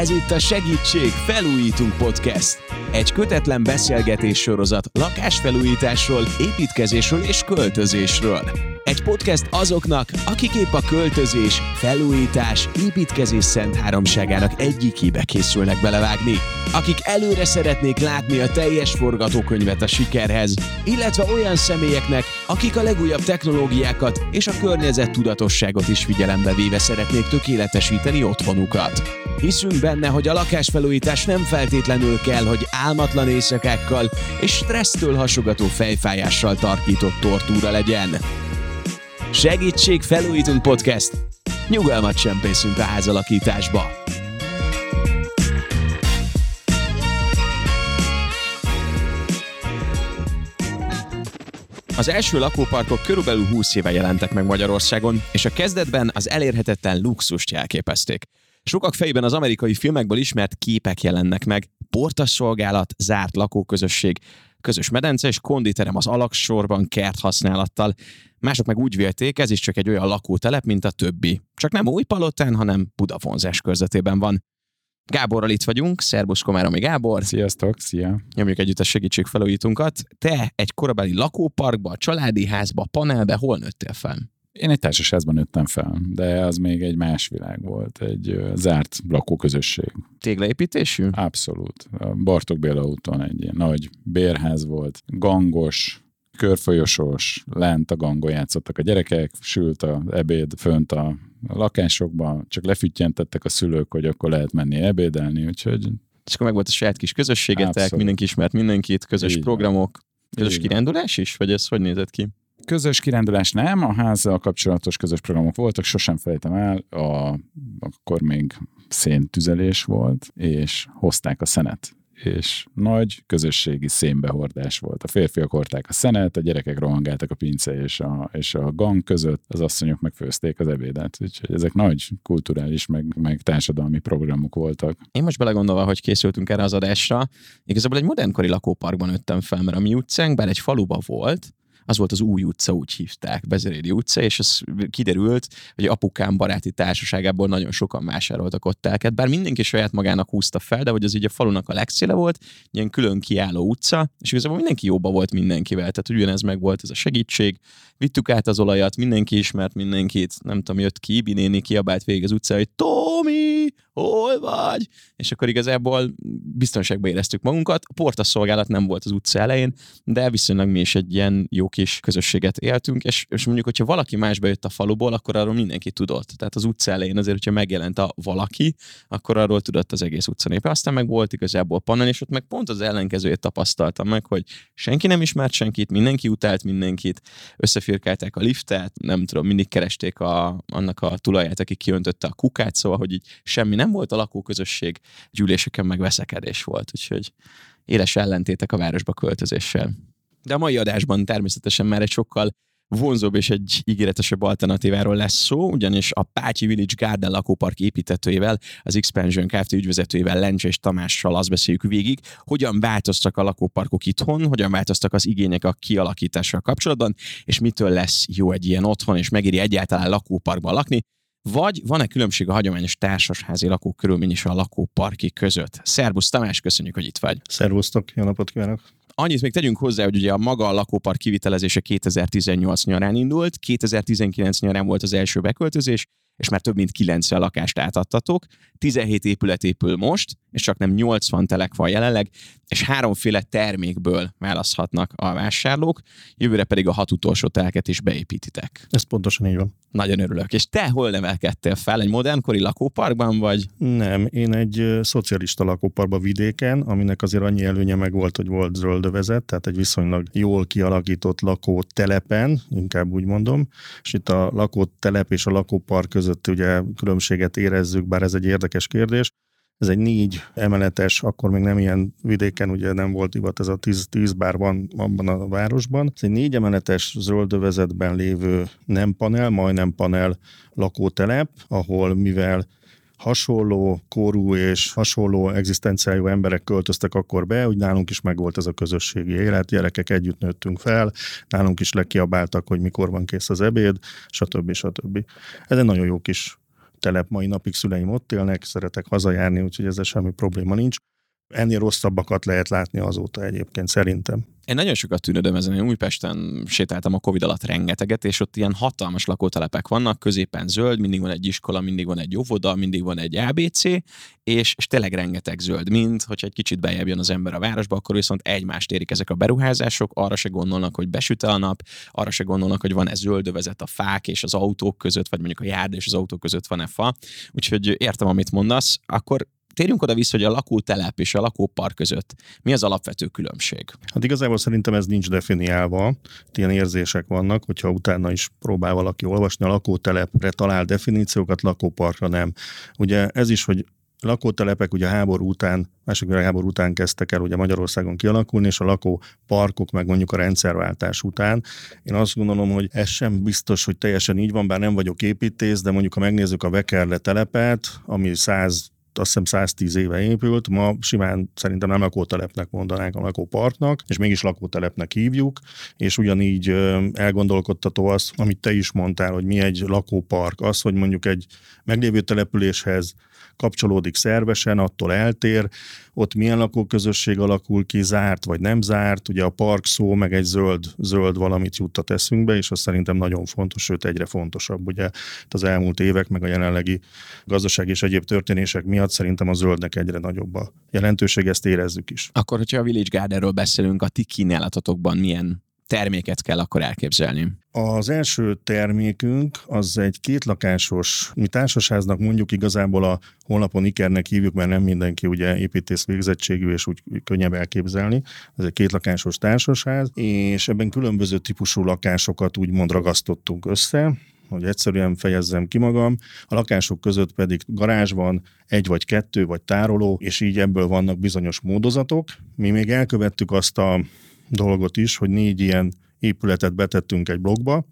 Ez itt a Segítség Felújítunk Podcast. Egy kötetlen beszélgetés sorozat lakásfelújításról, építkezésről és költözésről. Egy podcast azoknak, akik épp a költözés, felújítás, építkezés szent háromságának egyikébe készülnek belevágni. Akik előre szeretnék látni a teljes forgatókönyvet a sikerhez, illetve olyan személyeknek, akik a legújabb technológiákat és a környezet tudatosságot is figyelembe véve szeretnék tökéletesíteni otthonukat. Hiszünk benne, hogy a lakásfelújítás nem feltétlenül kell, hogy álmatlan éjszakákkal és stressztől hasogató fejfájással tarkított tortúra legyen. Segítség Felújítunk Podcast! Nyugalmat csempészünk a házalakításba! Az első lakóparkok körülbelül 20 éve jelentek meg Magyarországon, és a kezdetben az elérhetetlen luxust jelképezték. Sokak fejében az amerikai filmekből ismert képek jelennek meg. Portas szolgálat, zárt lakóközösség, közös medence és konditerem az alaksorban kert használattal. Mások meg úgy vélték, ez is csak egy olyan lakótelep, mint a többi. Csak nem új palotán, hanem Budavonzás körzetében van. Gáborral itt vagyunk, szerbusz Komáromi Gábor. Sziasztok, szia! Nyomjuk együtt a segítségfelújítunkat. Te egy korabeli lakóparkba, családi házba, panelbe hol nőttél fel? Én egy társasházban nőttem fel, de az még egy más világ volt, egy zárt lakóközösség. Téglaépítésű? Abszolút. A Bartok Béla úton egy ilyen nagy bérház volt, gangos, körfolyosós, lent a gangon játszottak a gyerekek, sült a ebéd fönt a lakásokban, csak lefüttyentettek a szülők, hogy akkor lehet menni ebédelni, úgyhogy... És akkor meg volt a saját kis közösségetek, Abszolút. mindenki ismert mindenkit, közös Így programok, közös Így kirándulás is, vagy ez hogy nézett ki? Közös kirándulás nem, a házzal kapcsolatos közös programok voltak, sosem felejtem el, a, akkor még széntüzelés volt, és hozták a szenet és nagy közösségi szénbehordás volt. A férfiak hordták a szenet, a gyerekek rohangáltak a pince és a, és a gang között, az asszonyok megfőzték az ebédet. Úgyhogy ezek nagy kulturális, meg, meg társadalmi programok voltak. Én most belegondolva, hogy készültünk erre az adásra, igazából egy modernkori lakóparkban nőttem fel, mert a mi utcánk, bár egy faluba volt, az volt az új utca, úgy hívták, Bezerédi utca, és ez kiderült, hogy apukám baráti társaságából nagyon sokan vásároltak ott telket, bár mindenki saját magának húzta fel, de hogy az így a falunak a legszéle volt, ilyen külön kiálló utca, és igazából mindenki jóba volt mindenkivel, tehát ugyanez meg volt ez a segítség, vittük át az olajat, mindenki ismert mindenkit, nem tudom, jött ki, Ibi néni kiabált végig az utca, hogy Tomi, hol vagy? És akkor igazából biztonságban éreztük magunkat. A porta szolgálat nem volt az utca elején, de viszonylag mi is egy ilyen jó kis közösséget éltünk, és, és mondjuk, hogyha valaki más bejött a faluból, akkor arról mindenki tudott. Tehát az utca elején azért, hogyha megjelent a valaki, akkor arról tudott az egész utca népe. Aztán meg volt igazából panel, és ott meg pont az ellenkezőjét tapasztaltam meg, hogy senki nem ismert senkit, mindenki utált mindenkit, összefirkálták a liftet, nem tudom, mindig keresték a, annak a tulaját, aki kiöntötte a kukát, szóval, hogy így semmi nem volt a lakóközösség, gyűléseken meg veszekedés volt, úgyhogy éles ellentétek a városba költözéssel. De a mai adásban természetesen már egy sokkal vonzóbb és egy ígéretesebb alternatíváról lesz szó, ugyanis a Pátyi Village Garden lakópark építetőjével, az Expansion Kft. ügyvezetőjével, Lencse és Tamással azt beszéljük végig, hogyan változtak a lakóparkok itthon, hogyan változtak az igények a kialakítással kapcsolatban, és mitől lesz jó egy ilyen otthon, és megéri egyáltalán lakóparkban lakni, vagy van-e különbség a hagyományos társasházi lakók körülmény és a lakóparki között? Szerbusz Tamás, köszönjük, hogy itt vagy. Szervusztok, jó napot kívánok! Annyit még tegyünk hozzá, hogy ugye a maga a lakópark kivitelezése 2018 nyarán indult, 2019 nyarán volt az első beköltözés, és már több mint 90 lakást átadtatok. 17 épület épül most, és csak nem 80 telek van jelenleg, és háromféle termékből választhatnak a vásárlók, jövőre pedig a hat utolsó telket is beépítitek. Ez pontosan így van. Nagyon örülök. És te hol nevelkedtél fel? Egy modernkori lakóparkban vagy? Nem, én egy szocialista lakóparkban vidéken, aminek azért annyi előnye meg volt, hogy volt zöldövezet, tehát egy viszonylag jól kialakított lakótelepen, inkább úgy mondom, és itt a lakótelep és a lakópark között ugye különbséget érezzük, bár ez egy érdekes kérdés. Ez egy négy emeletes, akkor még nem ilyen vidéken, ugye nem volt divat, ez a tíz, tíz bár van abban a városban. Ez egy négy emeletes zöldövezetben lévő nem panel, majdnem panel lakótelep, ahol mivel hasonló korú és hasonló egzisztenciájú emberek költöztek akkor be, hogy nálunk is megvolt ez a közösségi élet, gyerekek együtt nőttünk fel, nálunk is lekiabáltak, hogy mikor van kész az ebéd, stb. stb. Ez egy nagyon jó kis telep, mai napig szüleim ott élnek, szeretek hazajárni, úgyhogy ezzel semmi probléma nincs. Ennél rosszabbakat lehet látni azóta egyébként szerintem. Én nagyon sokat tűnödöm ezen, én Újpesten sétáltam a Covid alatt rengeteget, és ott ilyen hatalmas lakótelepek vannak, középen zöld, mindig van egy iskola, mindig van egy óvoda, mindig van egy ABC, és, és tényleg rengeteg zöld, mint hogyha egy kicsit bejebb jön az ember a városba, akkor viszont egymást érik ezek a beruházások, arra se gondolnak, hogy besüt a nap, arra se gondolnak, hogy van-e zöldövezet a fák és az autók között, vagy mondjuk a járda és az autók között van-e fa. Úgyhogy értem, amit mondasz, akkor térjünk oda vissza, hogy a lakótelep és a lakópark között mi az alapvető különbség? Hát igazából szerintem ez nincs definiálva, ilyen érzések vannak, hogyha utána is próbál valaki olvasni, a lakótelepre talál definíciókat, lakóparkra nem. Ugye ez is, hogy lakótelepek ugye háború után, másik háború után kezdtek el ugye Magyarországon kialakulni, és a lakóparkok meg mondjuk a rendszerváltás után. Én azt gondolom, hogy ez sem biztos, hogy teljesen így van, bár nem vagyok építész, de mondjuk ha megnézzük a Vekerle telepet, ami 100 azt hiszem 110 éve épült, ma simán szerintem nem lakótelepnek mondanánk a lakóparknak, és mégis lakótelepnek hívjuk, és ugyanígy elgondolkodtató az, amit te is mondtál, hogy mi egy lakópark, az, hogy mondjuk egy meglévő településhez kapcsolódik szervesen, attól eltér, ott milyen lakóközösség alakul ki, zárt vagy nem zárt, ugye a park szó, meg egy zöld, zöld valamit juttat eszünkbe, és az szerintem nagyon fontos, sőt egyre fontosabb, ugye az elmúlt évek, meg a jelenlegi gazdaság és egyéb történések miatt szerintem a zöldnek egyre nagyobb a jelentőség, ezt érezzük is. Akkor, hogyha a Village Gardenről beszélünk, a ti kínálatotokban milyen terméket kell akkor elképzelni? Az első termékünk az egy kétlakásos, mi társasháznak mondjuk igazából a honlapon ikernek hívjuk, mert nem mindenki ugye építész végzettségű, és úgy könnyebb elképzelni. Ez egy kétlakásos társasház, és ebben különböző típusú lakásokat úgymond ragasztottunk össze, hogy egyszerűen fejezzem ki magam. A lakások között pedig garázs van, egy vagy kettő, vagy tároló, és így ebből vannak bizonyos módozatok. Mi még elkövettük azt a dolgot is, hogy négy ilyen épületet betettünk egy blogba,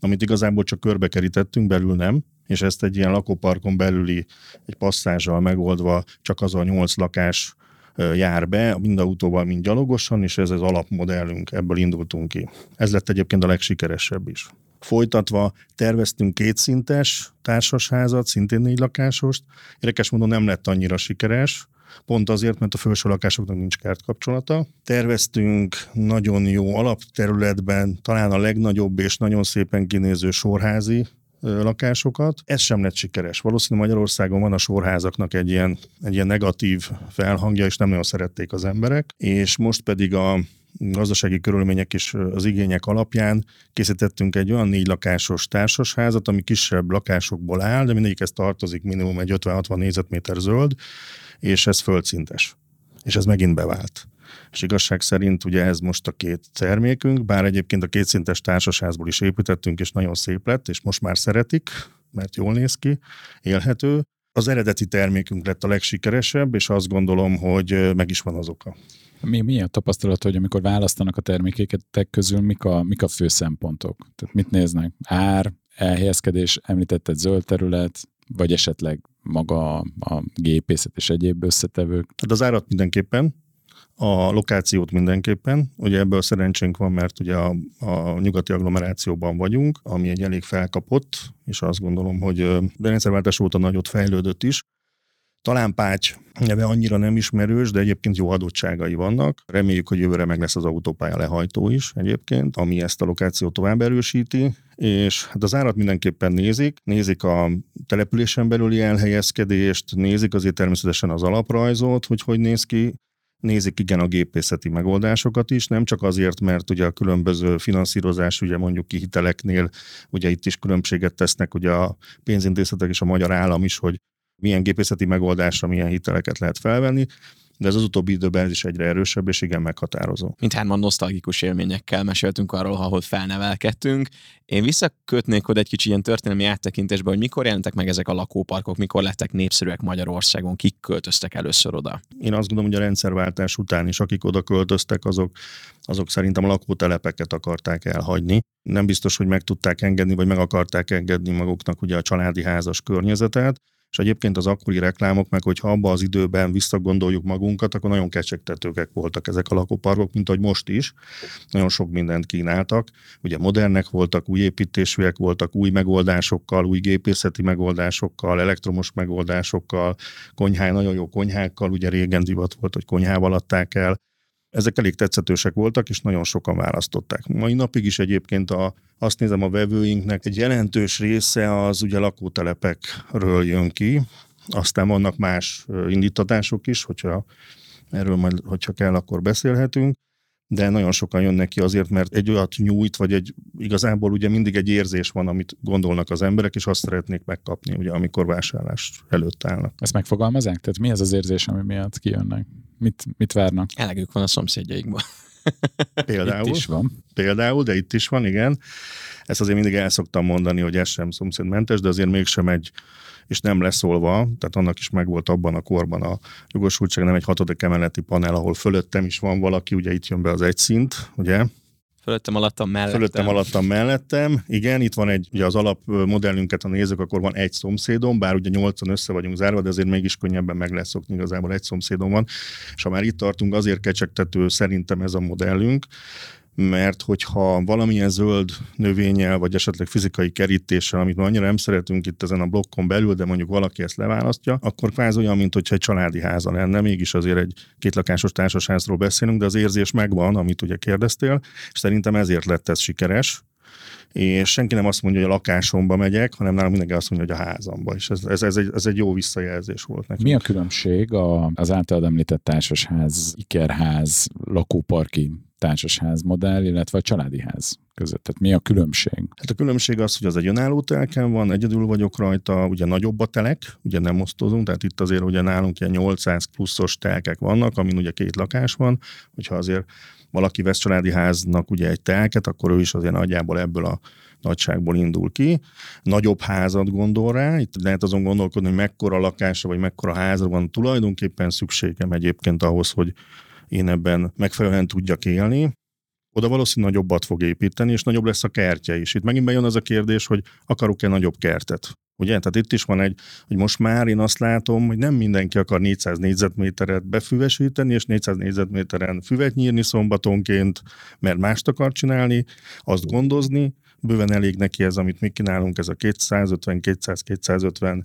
amit igazából csak körbekerítettünk, belül nem, és ezt egy ilyen lakóparkon belüli egy passzázsal megoldva csak az a nyolc lakás jár be, mind autóval, mind gyalogosan, és ez az alapmodellünk, ebből indultunk ki. Ez lett egyébként a legsikeresebb is. Folytatva terveztünk kétszintes társasházat, szintén négy lakásost. Érdekes módon nem lett annyira sikeres, pont azért, mert a felső lakásoknak nincs kapcsolata. Terveztünk nagyon jó alapterületben, talán a legnagyobb és nagyon szépen kinéző sorházi lakásokat. Ez sem lett sikeres. Valószínűleg Magyarországon van a sorházaknak egy ilyen, egy ilyen negatív felhangja, és nem nagyon szerették az emberek, és most pedig a gazdasági körülmények és az igények alapján készítettünk egy olyan négy lakásos társasházat, ami kisebb lakásokból áll, de mindegyikhez tartozik minimum egy 50-60 négyzetméter zöld, és ez földszintes. És ez megint bevált. És igazság szerint ugye ez most a két termékünk, bár egyébként a kétszintes társasházból is építettünk, és nagyon szép lett, és most már szeretik, mert jól néz ki, élhető. Az eredeti termékünk lett a legsikeresebb, és azt gondolom, hogy meg is van az oka. Mi, mi a tapasztalat, hogy amikor választanak a termékeket közül, mik a, mik a fő szempontok? Tehát mit néznek? Ár, elhelyezkedés, említetted zöld terület, vagy esetleg maga a gépészet és egyéb összetevők? Hát az árat mindenképpen, a lokációt mindenképpen. Ugye ebből szerencsénk van, mert ugye a, a nyugati agglomerációban vagyunk, ami egy elég felkapott, és azt gondolom, hogy de rendszerváltás óta nagyot fejlődött is. Talán Pács neve annyira nem ismerős, de egyébként jó adottságai vannak. Reméljük, hogy jövőre meg lesz az autópálya lehajtó is egyébként, ami ezt a lokációt tovább erősíti, és hát az árat mindenképpen nézik, nézik a településen belüli elhelyezkedést, nézik azért természetesen az alaprajzot, hogy hogy néz ki, nézik igen a gépészeti megoldásokat is, nem csak azért, mert ugye a különböző finanszírozás, ugye mondjuk kihiteleknél, ugye itt is különbséget tesznek ugye a pénzintézetek és a magyar állam is, hogy milyen gépészeti megoldásra milyen hiteleket lehet felvenni, de ez az utóbbi időben ez is egyre erősebb, és igen meghatározó. Mindhárman nosztalgikus élményekkel meséltünk arról, ahol felnevelkedtünk. Én visszakötnék oda egy kicsi ilyen történelmi áttekintésbe, hogy mikor jelentek meg ezek a lakóparkok, mikor lettek népszerűek Magyarországon, kik költöztek először oda? Én azt gondolom, hogy a rendszerváltás után is, akik oda költöztek, azok, azok szerintem a lakótelepeket akarták elhagyni. Nem biztos, hogy meg tudták engedni, vagy meg akarták engedni maguknak ugye a családi házas környezetet, És egyébként az akkori reklámok, meg hogyha abba az időben visszagondoljuk magunkat, akkor nagyon kecsegtetőkek voltak ezek a lakóparkok, mint ahogy most is. Nagyon sok mindent kínáltak. Ugye modernek voltak, új építésűek voltak, új megoldásokkal, új gépészeti megoldásokkal, elektromos megoldásokkal, konyhá, nagyon jó konyhákkal, ugye régen divat volt, hogy konyhával adták el ezek elég tetszetősek voltak, és nagyon sokan választották. Mai napig is egyébként a, azt nézem a vevőinknek, egy jelentős része az ugye lakótelepekről jön ki, aztán vannak más indítatások is, hogyha erről majd, hogyha kell, akkor beszélhetünk, de nagyon sokan jönnek ki azért, mert egy olyat nyújt, vagy egy igazából ugye mindig egy érzés van, amit gondolnak az emberek, és azt szeretnék megkapni, ugye, amikor vásárlás előtt állnak. Ezt megfogalmazák? Tehát mi az az érzés, ami miatt kijönnek? Mit, mit várnak? Elegük van a szomszédjaikból. Például. Itt is van. Például, de itt is van, igen. Ezt azért mindig el szoktam mondani, hogy ez sem szomszédmentes, de azért mégsem egy és nem leszólva, tehát annak is megvolt abban a korban a jogosultság, nem egy hatodik emeleti panel, ahol fölöttem is van valaki, ugye itt jön be az egy szint, ugye, Fölöttem, alattam, mellettem. Fölöttem, alattam, mellettem. Igen, itt van egy, ugye az alapmodellünket, ha nézzük, akkor van egy szomszédom, bár ugye nyolcan össze vagyunk zárva, de azért mégis könnyebben meg lesz szokni, igazából egy szomszédom van. És ha már itt tartunk, azért kecsegtető szerintem ez a modellünk, mert hogyha valamilyen zöld növényel, vagy esetleg fizikai kerítéssel, amit már annyira nem szeretünk itt ezen a blokkon belül, de mondjuk valaki ezt leválasztja, akkor kvázi olyan, mint hogyha egy családi háza lenne, mégis azért egy kétlakásos társasházról beszélünk, de az érzés megvan, amit ugye kérdeztél, és szerintem ezért lett ez sikeres, és senki nem azt mondja, hogy a lakásomba megyek, hanem nálam mindenki azt mondja, hogy a házamba, és ez, ez, ez, egy, ez egy jó visszajelzés volt nekünk. Mi a különbség a, az általad említett társasház, ikerház, lakóparki társasház modell, illetve a családi ház között? Tehát mi a különbség? Hát a különbség az, hogy az egy önálló telken van, egyedül vagyok rajta, ugye nagyobb a telek, ugye nem osztozunk, tehát itt azért ugye nálunk ilyen 800 pluszos telkek vannak, amin ugye két lakás van, hogyha azért valaki vesz családi háznak ugye egy telket, akkor ő is azért nagyjából ebből a nagyságból indul ki. Nagyobb házat gondol rá, itt lehet azon gondolkodni, hogy mekkora lakása vagy mekkora házra van tulajdonképpen szükségem egyébként ahhoz, hogy én ebben megfelelően tudjak élni, oda valószínűleg nagyobbat fog építeni, és nagyobb lesz a kertje is. Itt megint bejön az a kérdés, hogy akarok-e nagyobb kertet. Ugye? Tehát itt is van egy, hogy most már én azt látom, hogy nem mindenki akar 400 négyzetméteret befüvesíteni, és 400 négyzetméteren füvet nyírni szombatonként, mert mást akar csinálni, azt gondozni, bőven elég neki ez, amit mi kínálunk, ez a 250-200-250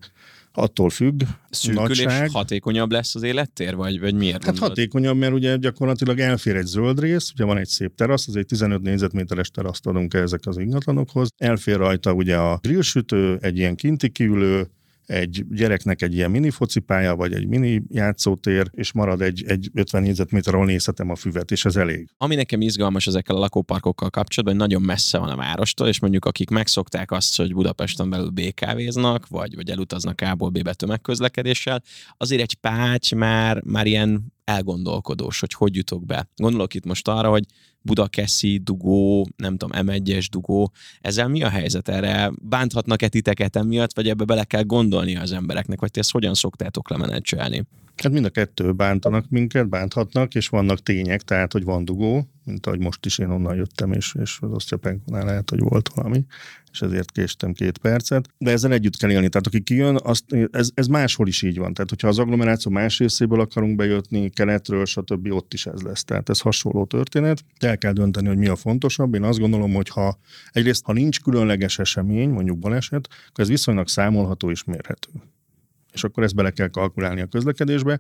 attól függ. Szűkül és hatékonyabb lesz az élettér, vagy, vagy miért? Hát gondolod? hatékonyabb, mert ugye gyakorlatilag elfér egy zöld rész, ugye van egy szép terasz, az egy 15 négyzetméteres teraszt adunk ezek az ingatlanokhoz. Elfér rajta ugye a grillsütő, egy ilyen kinti kiülő, egy gyereknek egy ilyen mini focipálya, vagy egy mini játszótér, és marad egy, egy 50 négyzetméter, ahol nézhetem a füvet, és ez elég. Ami nekem izgalmas ezekkel a lakóparkokkal kapcsolatban, hogy nagyon messze van a várostól, és mondjuk akik megszokták azt, hogy Budapesten belül BKV-znak, vagy, vagy elutaznak A-ból B-be tömegközlekedéssel, azért egy pács már, már ilyen elgondolkodós, hogy hogy jutok be. Gondolok itt most arra, hogy Budakeszi, dugó, nem tudom, M1-es dugó. Ezzel mi a helyzet erre? Bánthatnak-e titeket emiatt, vagy ebbe bele kell gondolni az embereknek, vagy ti ezt hogyan szoktátok lemenedzselni? Hát mind a kettő bántanak minket, bánthatnak, és vannak tények, tehát, hogy van dugó, mint ahogy most is én onnan jöttem, és, és az osztyapenkonál lehet, hogy volt valami, és ezért késtem két percet. De ezzel együtt kell élni. Tehát aki kijön, azt, ez, ez máshol is így van. Tehát, hogyha az agglomeráció más részéből akarunk bejutni, keletről, stb. ott is ez lesz. Tehát ez hasonló történet. El kell dönteni, hogy mi a fontosabb. Én azt gondolom, hogy ha egyrészt, ha nincs különleges esemény, mondjuk baleset, akkor ez viszonylag számolható és mérhető és akkor ezt bele kell kalkulálni a közlekedésbe.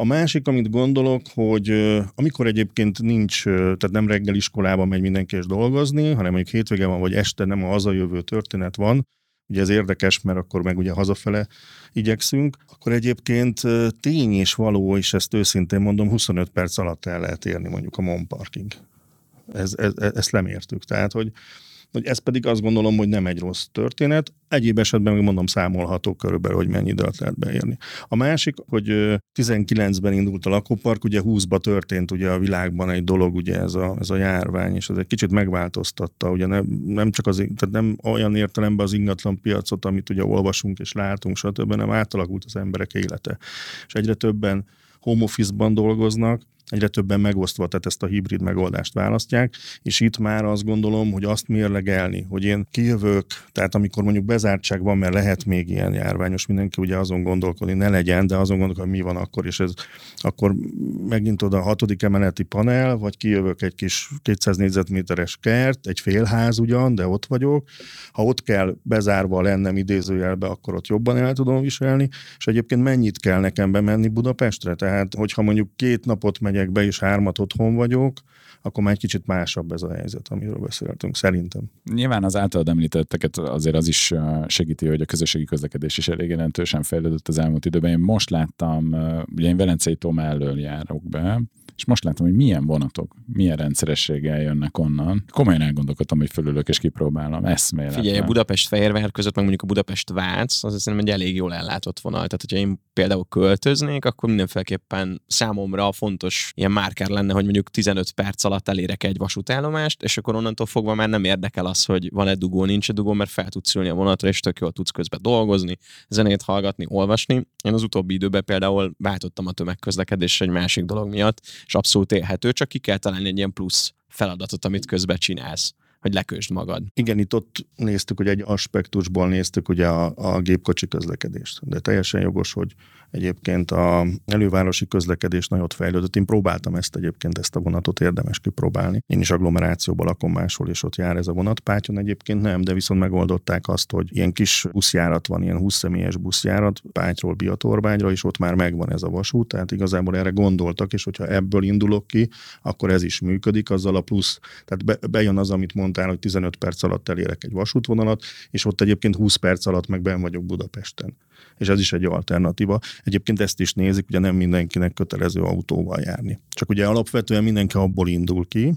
A másik, amit gondolok, hogy amikor egyébként nincs, tehát nem reggel iskolába megy mindenki és dolgozni, hanem mondjuk hétvége van, vagy este nem a hazajövő történet van, ugye ez érdekes, mert akkor meg ugye hazafele igyekszünk, akkor egyébként tény és való, és ezt őszintén mondom, 25 perc alatt el lehet érni mondjuk a Mon Parking. Ez, ez, ezt lemértük. Tehát, hogy hogy ez pedig azt gondolom, hogy nem egy rossz történet. Egyéb esetben még mondom számolható körülbelül, hogy mennyi időt lehet beérni. A másik, hogy 19-ben indult a lakópark, ugye 20-ba történt ugye a világban egy dolog, ugye ez a, ez a járvány, és ez egy kicsit megváltoztatta, ugye nem, nem csak az, tehát nem olyan értelemben az ingatlan piacot, amit ugye olvasunk és látunk, stb., hanem átalakult az emberek élete. És egyre többen home office-ban dolgoznak, egyre többen megosztva, tehát ezt a hibrid megoldást választják, és itt már azt gondolom, hogy azt mérlegelni, hogy én kijövök, tehát amikor mondjuk bezártság van, mert lehet még ilyen járványos, mindenki ugye azon gondolkodni, ne legyen, de azon gondolkodni, mi van akkor, és ez akkor megint oda a hatodik emeleti panel, vagy kijövök egy kis 200 négyzetméteres kert, egy félház ugyan, de ott vagyok. Ha ott kell bezárva lennem idézőjelbe, akkor ott jobban el tudom viselni, és egyébként mennyit kell nekem bemenni Budapestre? Tehát, hogyha mondjuk két napot megyek be, és hármat otthon vagyok, akkor már egy kicsit másabb ez a helyzet, amiről beszéltünk, szerintem. Nyilván az általad említetteket azért az is segíti, hogy a közösségi közlekedés is elég jelentősen fejlődött az elmúlt időben. Én most láttam, ugye én Velencei Tom elől járok be, és most látom, hogy milyen vonatok, milyen rendszerességgel jönnek onnan. Komolyan elgondolkodtam, hogy fölülök és kipróbálom. Eszméletlen. Figyelj, a Budapest-Fehérvár között, meg mondjuk a Budapest-Vác, az szerintem egy elég jól ellátott vonal. Tehát, hogyha én például költöznék, akkor mindenféleképpen számomra fontos ilyen márkár lenne, hogy mondjuk 15 perc alatt elérek egy vasútállomást, és akkor onnantól fogva már nem érdekel az, hogy van-e dugó, nincs-e dugó, mert fel tudsz ülni a vonatra, és tök jól tudsz közben dolgozni, zenét hallgatni, olvasni. Én az utóbbi időben például váltottam a tömegközlekedésre egy másik dolog miatt, és abszolút élhető, csak ki kell találni egy ilyen plusz feladatot, amit közben csinálsz hogy lekösd magad. Igen, itt ott néztük, hogy egy aspektusból néztük ugye a, a gépkocsi közlekedést, de teljesen jogos, hogy Egyébként a elővárosi közlekedés nagyot fejlődött. Én próbáltam ezt egyébként, ezt a vonatot érdemes kipróbálni. Én is agglomerációban lakom máshol, és ott jár ez a vonat. Pátyon egyébként nem, de viszont megoldották azt, hogy ilyen kis buszjárat van, ilyen 20 személyes buszjárat Pátyról Biatorbányra, és ott már megvan ez a vasút, tehát igazából erre gondoltak, és hogyha ebből indulok ki, akkor ez is működik, azzal a plusz, tehát be, bejön az, amit mondtál, hogy 15 perc alatt elérek egy vasútvonalat, és ott egyébként 20 perc alatt meg ben vagyok Budapesten és ez is egy alternatíva. Egyébként ezt is nézik, ugye nem mindenkinek kötelező autóval járni. Csak ugye alapvetően mindenki abból indul ki,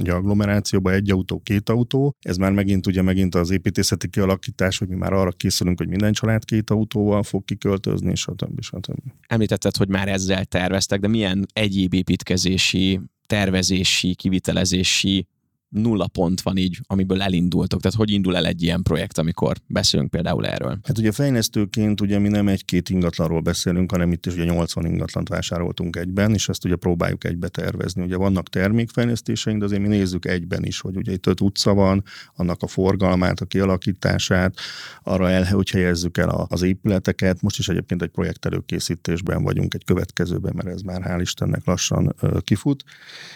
ugye agglomerációban egy autó, két autó, ez már megint ugye megint az építészeti kialakítás, hogy mi már arra készülünk, hogy minden család két autóval fog kiköltözni, stb. stb. Említetted, hogy már ezzel terveztek, de milyen egyéb építkezési tervezési, kivitelezési nulla pont van így, amiből elindultok? Tehát hogy indul el egy ilyen projekt, amikor beszélünk például erről? Hát ugye fejlesztőként ugye mi nem egy-két ingatlanról beszélünk, hanem itt is ugye 80 ingatlant vásároltunk egyben, és ezt ugye próbáljuk egybe tervezni. Ugye vannak termékfejlesztéseink, de azért mi nézzük egyben is, hogy ugye itt öt utca van, annak a forgalmát, a kialakítását, arra el, hogy helyezzük el az épületeket. Most is egyébként egy projekt előkészítésben vagyunk egy következőben, mert ez már hál' Istennek lassan kifut,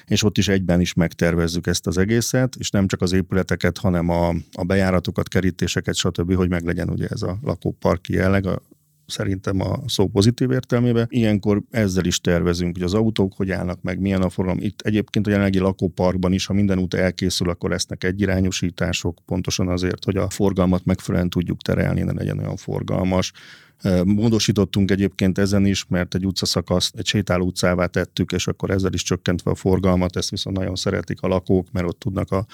és ott is egyben is megtervezzük ezt az egész egészet, és nem csak az épületeket, hanem a, a bejáratokat, kerítéseket, stb., hogy meglegyen ugye ez a lakóparki jelleg, a, szerintem a szó pozitív értelmében. Ilyenkor ezzel is tervezünk, hogy az autók hogy állnak meg, milyen a forgalom. Itt egyébként a jelenlegi lakóparkban is, ha minden út elkészül, akkor lesznek egyirányosítások, pontosan azért, hogy a forgalmat megfelelően tudjuk terelni, ne legyen olyan forgalmas. Módosítottunk egyébként ezen is, mert egy utcaszakaszt egy sétáló utcává tettük, és akkor ezzel is csökkentve a forgalmat, ezt viszont nagyon szeretik a lakók, mert ott tudnak a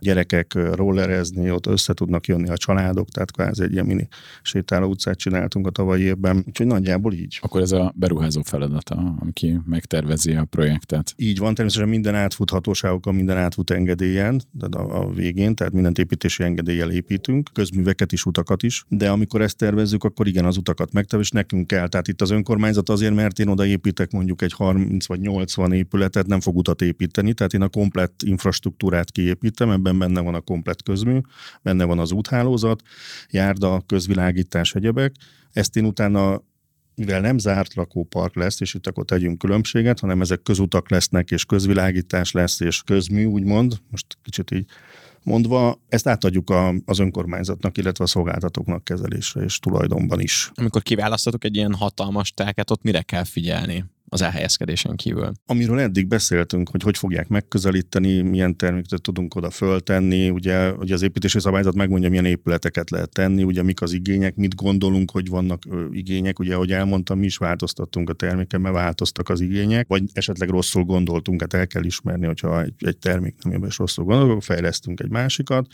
gyerekek rollerezni, ott össze tudnak jönni a családok, tehát kvázi egy ilyen mini sétáló utcát csináltunk a tavalyi évben, úgyhogy nagyjából így. Akkor ez a beruházó feladata, aki megtervezi a projektet. Így van, természetesen minden átfuthatóságokon, minden átfut engedélyen, de a, a végén, tehát minden építési engedéllyel építünk, közműveket is, utakat is, de amikor ezt tervezzük, akkor igen, az utakat megtervez, és nekünk kell. Tehát itt az önkormányzat azért, mert én oda építek mondjuk egy 30 vagy 80 épületet, nem fog utat építeni, tehát én a komplett infrastruktúrát kiépítem, ebben benne van a komplet közmű, benne van az úthálózat, járda, közvilágítás, egyebek. Ezt én utána mivel nem zárt lakópark lesz, és itt akkor tegyünk különbséget, hanem ezek közutak lesznek, és közvilágítás lesz, és közmű, úgymond, most kicsit így mondva, ezt átadjuk a, az önkormányzatnak, illetve a szolgáltatóknak kezelésre és tulajdonban is. Amikor kiválasztatok egy ilyen hatalmas telket, ott mire kell figyelni? Az elhelyezkedésen kívül. Amiről eddig beszéltünk, hogy hogy fogják megközelíteni, milyen terméket tudunk oda föltenni, ugye, ugye az építési szabályzat megmondja, milyen épületeket lehet tenni, ugye mik az igények, mit gondolunk, hogy vannak ö, igények, ugye ahogy elmondtam, mi is változtattunk a terméken, mert változtak az igények, vagy esetleg rosszul gondoltunk, hát el kell ismerni, hogyha egy, egy termék nem is rosszul gondolunk, fejlesztünk egy másikat,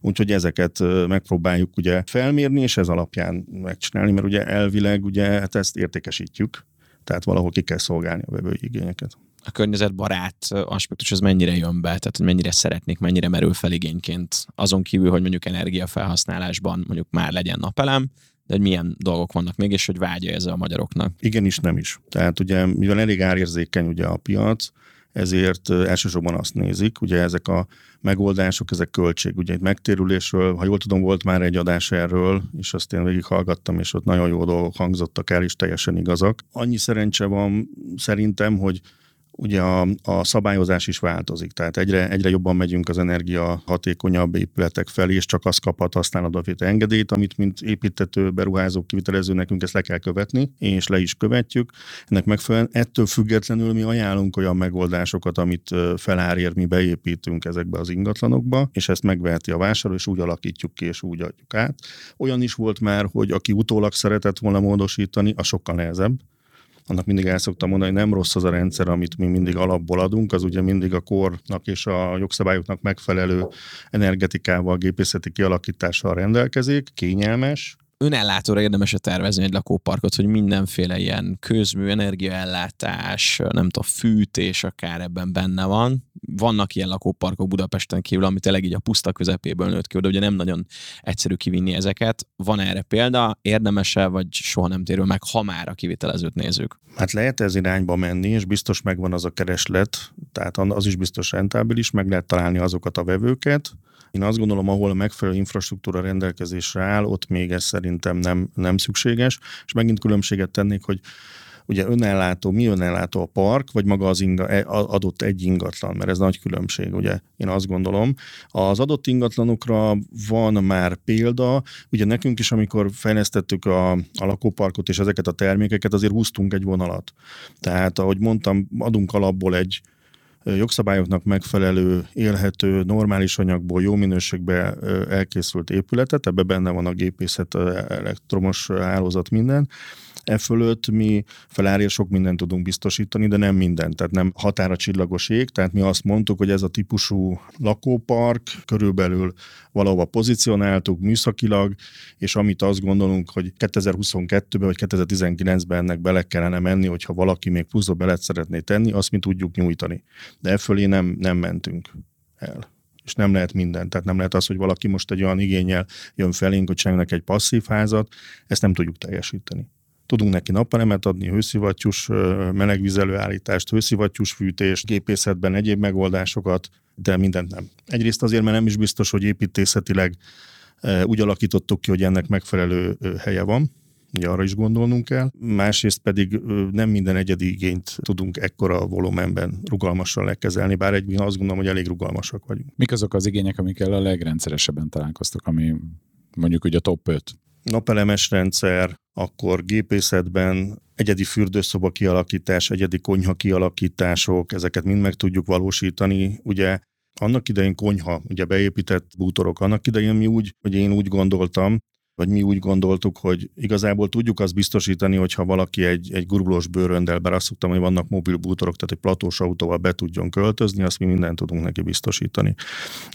úgyhogy ezeket megpróbáljuk ugye felmérni, és ez alapján megcsinálni, mert ugye elvileg ugye hát ezt értékesítjük, tehát valahol ki kell szolgálni a vevői igényeket. A környezetbarát aspektus az mennyire jön be, tehát hogy mennyire szeretnék, mennyire merül fel igényként, azon kívül, hogy mondjuk energiafelhasználásban mondjuk már legyen napelem, de hogy milyen dolgok vannak még, és hogy vágya ez a magyaroknak. Igenis, nem is. Tehát ugye, mivel elég árérzékeny ugye a piac, ezért elsősorban azt nézik, ugye ezek a megoldások, ezek költség. Ugye egy megtérülésről, ha jól tudom, volt már egy adás erről, és azt én végighallgattam, és ott nagyon jó dolgok hangzottak el, és teljesen igazak. Annyi szerencse van szerintem, hogy ugye a, a szabályozás is változik, tehát egyre, egyre jobban megyünk az energia hatékonyabb épületek felé, és csak az kaphat használatba engedélyt, amit mint építető, beruházó, kivitelező nekünk ezt le kell követni, és le is követjük. Ennek megfelelően ettől függetlenül mi ajánlunk olyan megoldásokat, amit felárér, mi beépítünk ezekbe az ingatlanokba, és ezt megveheti a vásárló, és úgy alakítjuk ki, és úgy adjuk át. Olyan is volt már, hogy aki utólag szeretett volna módosítani, az sokkal nehezebb, annak mindig el szoktam mondani, hogy nem rossz az a rendszer, amit mi mindig alapból adunk, az ugye mindig a kornak és a jogszabályoknak megfelelő energetikával, gépészeti kialakítással rendelkezik, kényelmes, önellátóra érdemes -e tervezni egy lakóparkot, hogy mindenféle ilyen közmű, energiaellátás, nem tudom, fűtés akár ebben benne van. Vannak ilyen lakóparkok Budapesten kívül, ami tényleg így a puszta közepéből nőtt ki, de ugye nem nagyon egyszerű kivinni ezeket. Van erre példa, érdemese, vagy soha nem térül meg, ha már a kivitelezőt nézzük? Hát lehet ez irányba menni, és biztos megvan az a kereslet, tehát az is biztos rentábilis, meg lehet találni azokat a vevőket, én azt gondolom, ahol a megfelelő infrastruktúra rendelkezésre áll, ott még ez szerintem nem, nem szükséges, és megint különbséget tennék, hogy ugye önellátó, mi önellátó? A park, vagy maga az inga, e, adott egy ingatlan, mert ez nagy különbség, ugye? Én azt gondolom. Az adott ingatlanokra van már példa, ugye nekünk is, amikor fejlesztettük a, a lakóparkot és ezeket a termékeket, azért húztunk egy vonalat. Tehát, ahogy mondtam, adunk alapból egy, jogszabályoknak megfelelő, élhető, normális anyagból, jó minőségben elkészült épületet, ebbe benne van a gépészet, elektromos hálózat, minden, E fölött mi Felária sok mindent tudunk biztosítani, de nem minden, tehát nem határa csillagos ég, tehát mi azt mondtuk, hogy ez a típusú lakópark körülbelül valahova pozícionáltuk műszakilag, és amit azt gondolunk, hogy 2022-ben vagy 2019-ben ennek bele kellene menni, hogyha valaki még pluszba belet szeretné tenni, azt mi tudjuk nyújtani. De e fölé nem, nem mentünk el és nem lehet minden. Tehát nem lehet az, hogy valaki most egy olyan igényel jön felénk, hogy csináljanak egy passzív házat, ezt nem tudjuk teljesíteni. Tudunk neki nappalemet adni, hőszivattyús melegvízelőállítást, hőszivattyús fűtést, gépészetben egyéb megoldásokat, de mindent nem. Egyrészt azért, mert nem is biztos, hogy építészetileg úgy alakítottuk ki, hogy ennek megfelelő helye van, ugye arra is gondolnunk kell. Másrészt pedig nem minden egyedi igényt tudunk ekkora volumenben rugalmasan lekezelni, bár egy azt gondolom, hogy elég rugalmasak vagyunk. Mik azok az igények, amikkel a legrendszeresebben találkoztok, ami mondjuk ugye a top 5? Napelemes rendszer, akkor gépészetben egyedi fürdőszoba kialakítás, egyedi konyha kialakítások, ezeket mind meg tudjuk valósítani. Ugye annak idején konyha, ugye beépített bútorok, annak idején mi úgy, hogy én úgy gondoltam, vagy mi úgy gondoltuk, hogy igazából tudjuk azt biztosítani, hogyha valaki egy, egy gurulós bőröndel, bár azt hogy vannak mobil bútorok, tehát egy platós autóval be tudjon költözni, azt mi mindent tudunk neki biztosítani.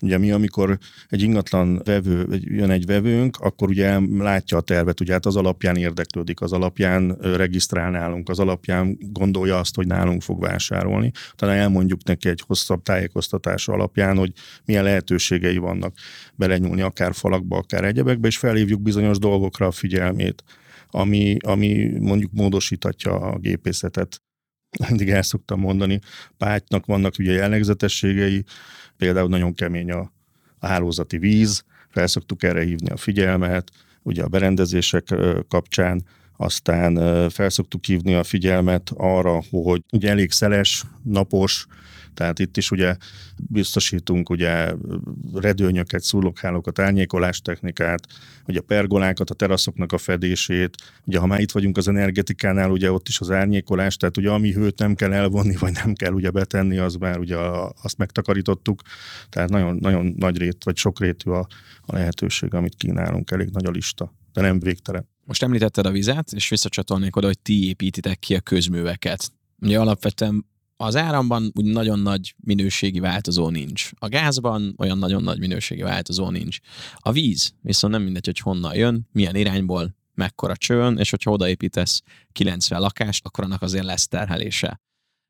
Ugye mi, amikor egy ingatlan vevő, vagy jön egy vevőnk, akkor ugye látja a tervet, ugye hát az alapján érdeklődik, az alapján regisztrál nálunk, az alapján gondolja azt, hogy nálunk fog vásárolni. Talán elmondjuk neki egy hosszabb tájékoztatás alapján, hogy milyen lehetőségei vannak belenyúlni akár falakba, akár egyebekbe, és felhívjuk bizonyos dolgokra a figyelmét, ami, ami mondjuk módosítatja a gépészetet. Mindig el szoktam mondani, pátynak vannak ugye jellegzetességei, például nagyon kemény a, a hálózati víz, fel szoktuk erre hívni a figyelmet, ugye a berendezések kapcsán, aztán felszoktuk hívni a figyelmet arra, hogy ugye elég szeles, napos, tehát itt is ugye biztosítunk ugye redőnyöket, szúlókhálókat, árnyékolás technikát, ugye a pergolákat, a teraszoknak a fedését. Ugye ha már itt vagyunk az energetikánál, ugye ott is az árnyékolás, tehát ugye ami hőt nem kell elvonni, vagy nem kell ugye betenni, az már ugye azt megtakarítottuk. Tehát nagyon, nagyon nagy rét, vagy sok rétű a, a lehetőség, amit kínálunk, elég nagy a lista, de nem végtelen. Most említetted a vizet, és visszacsatolnék oda, hogy ti építitek ki a közműveket. Ugye alapvetően az áramban úgy nagyon nagy minőségi változó nincs. A gázban olyan nagyon nagy minőségi változó nincs. A víz viszont nem mindegy, hogy honnan jön, milyen irányból, mekkora csőn, és hogyha odaépítesz 90 lakást, akkor annak azért lesz terhelése.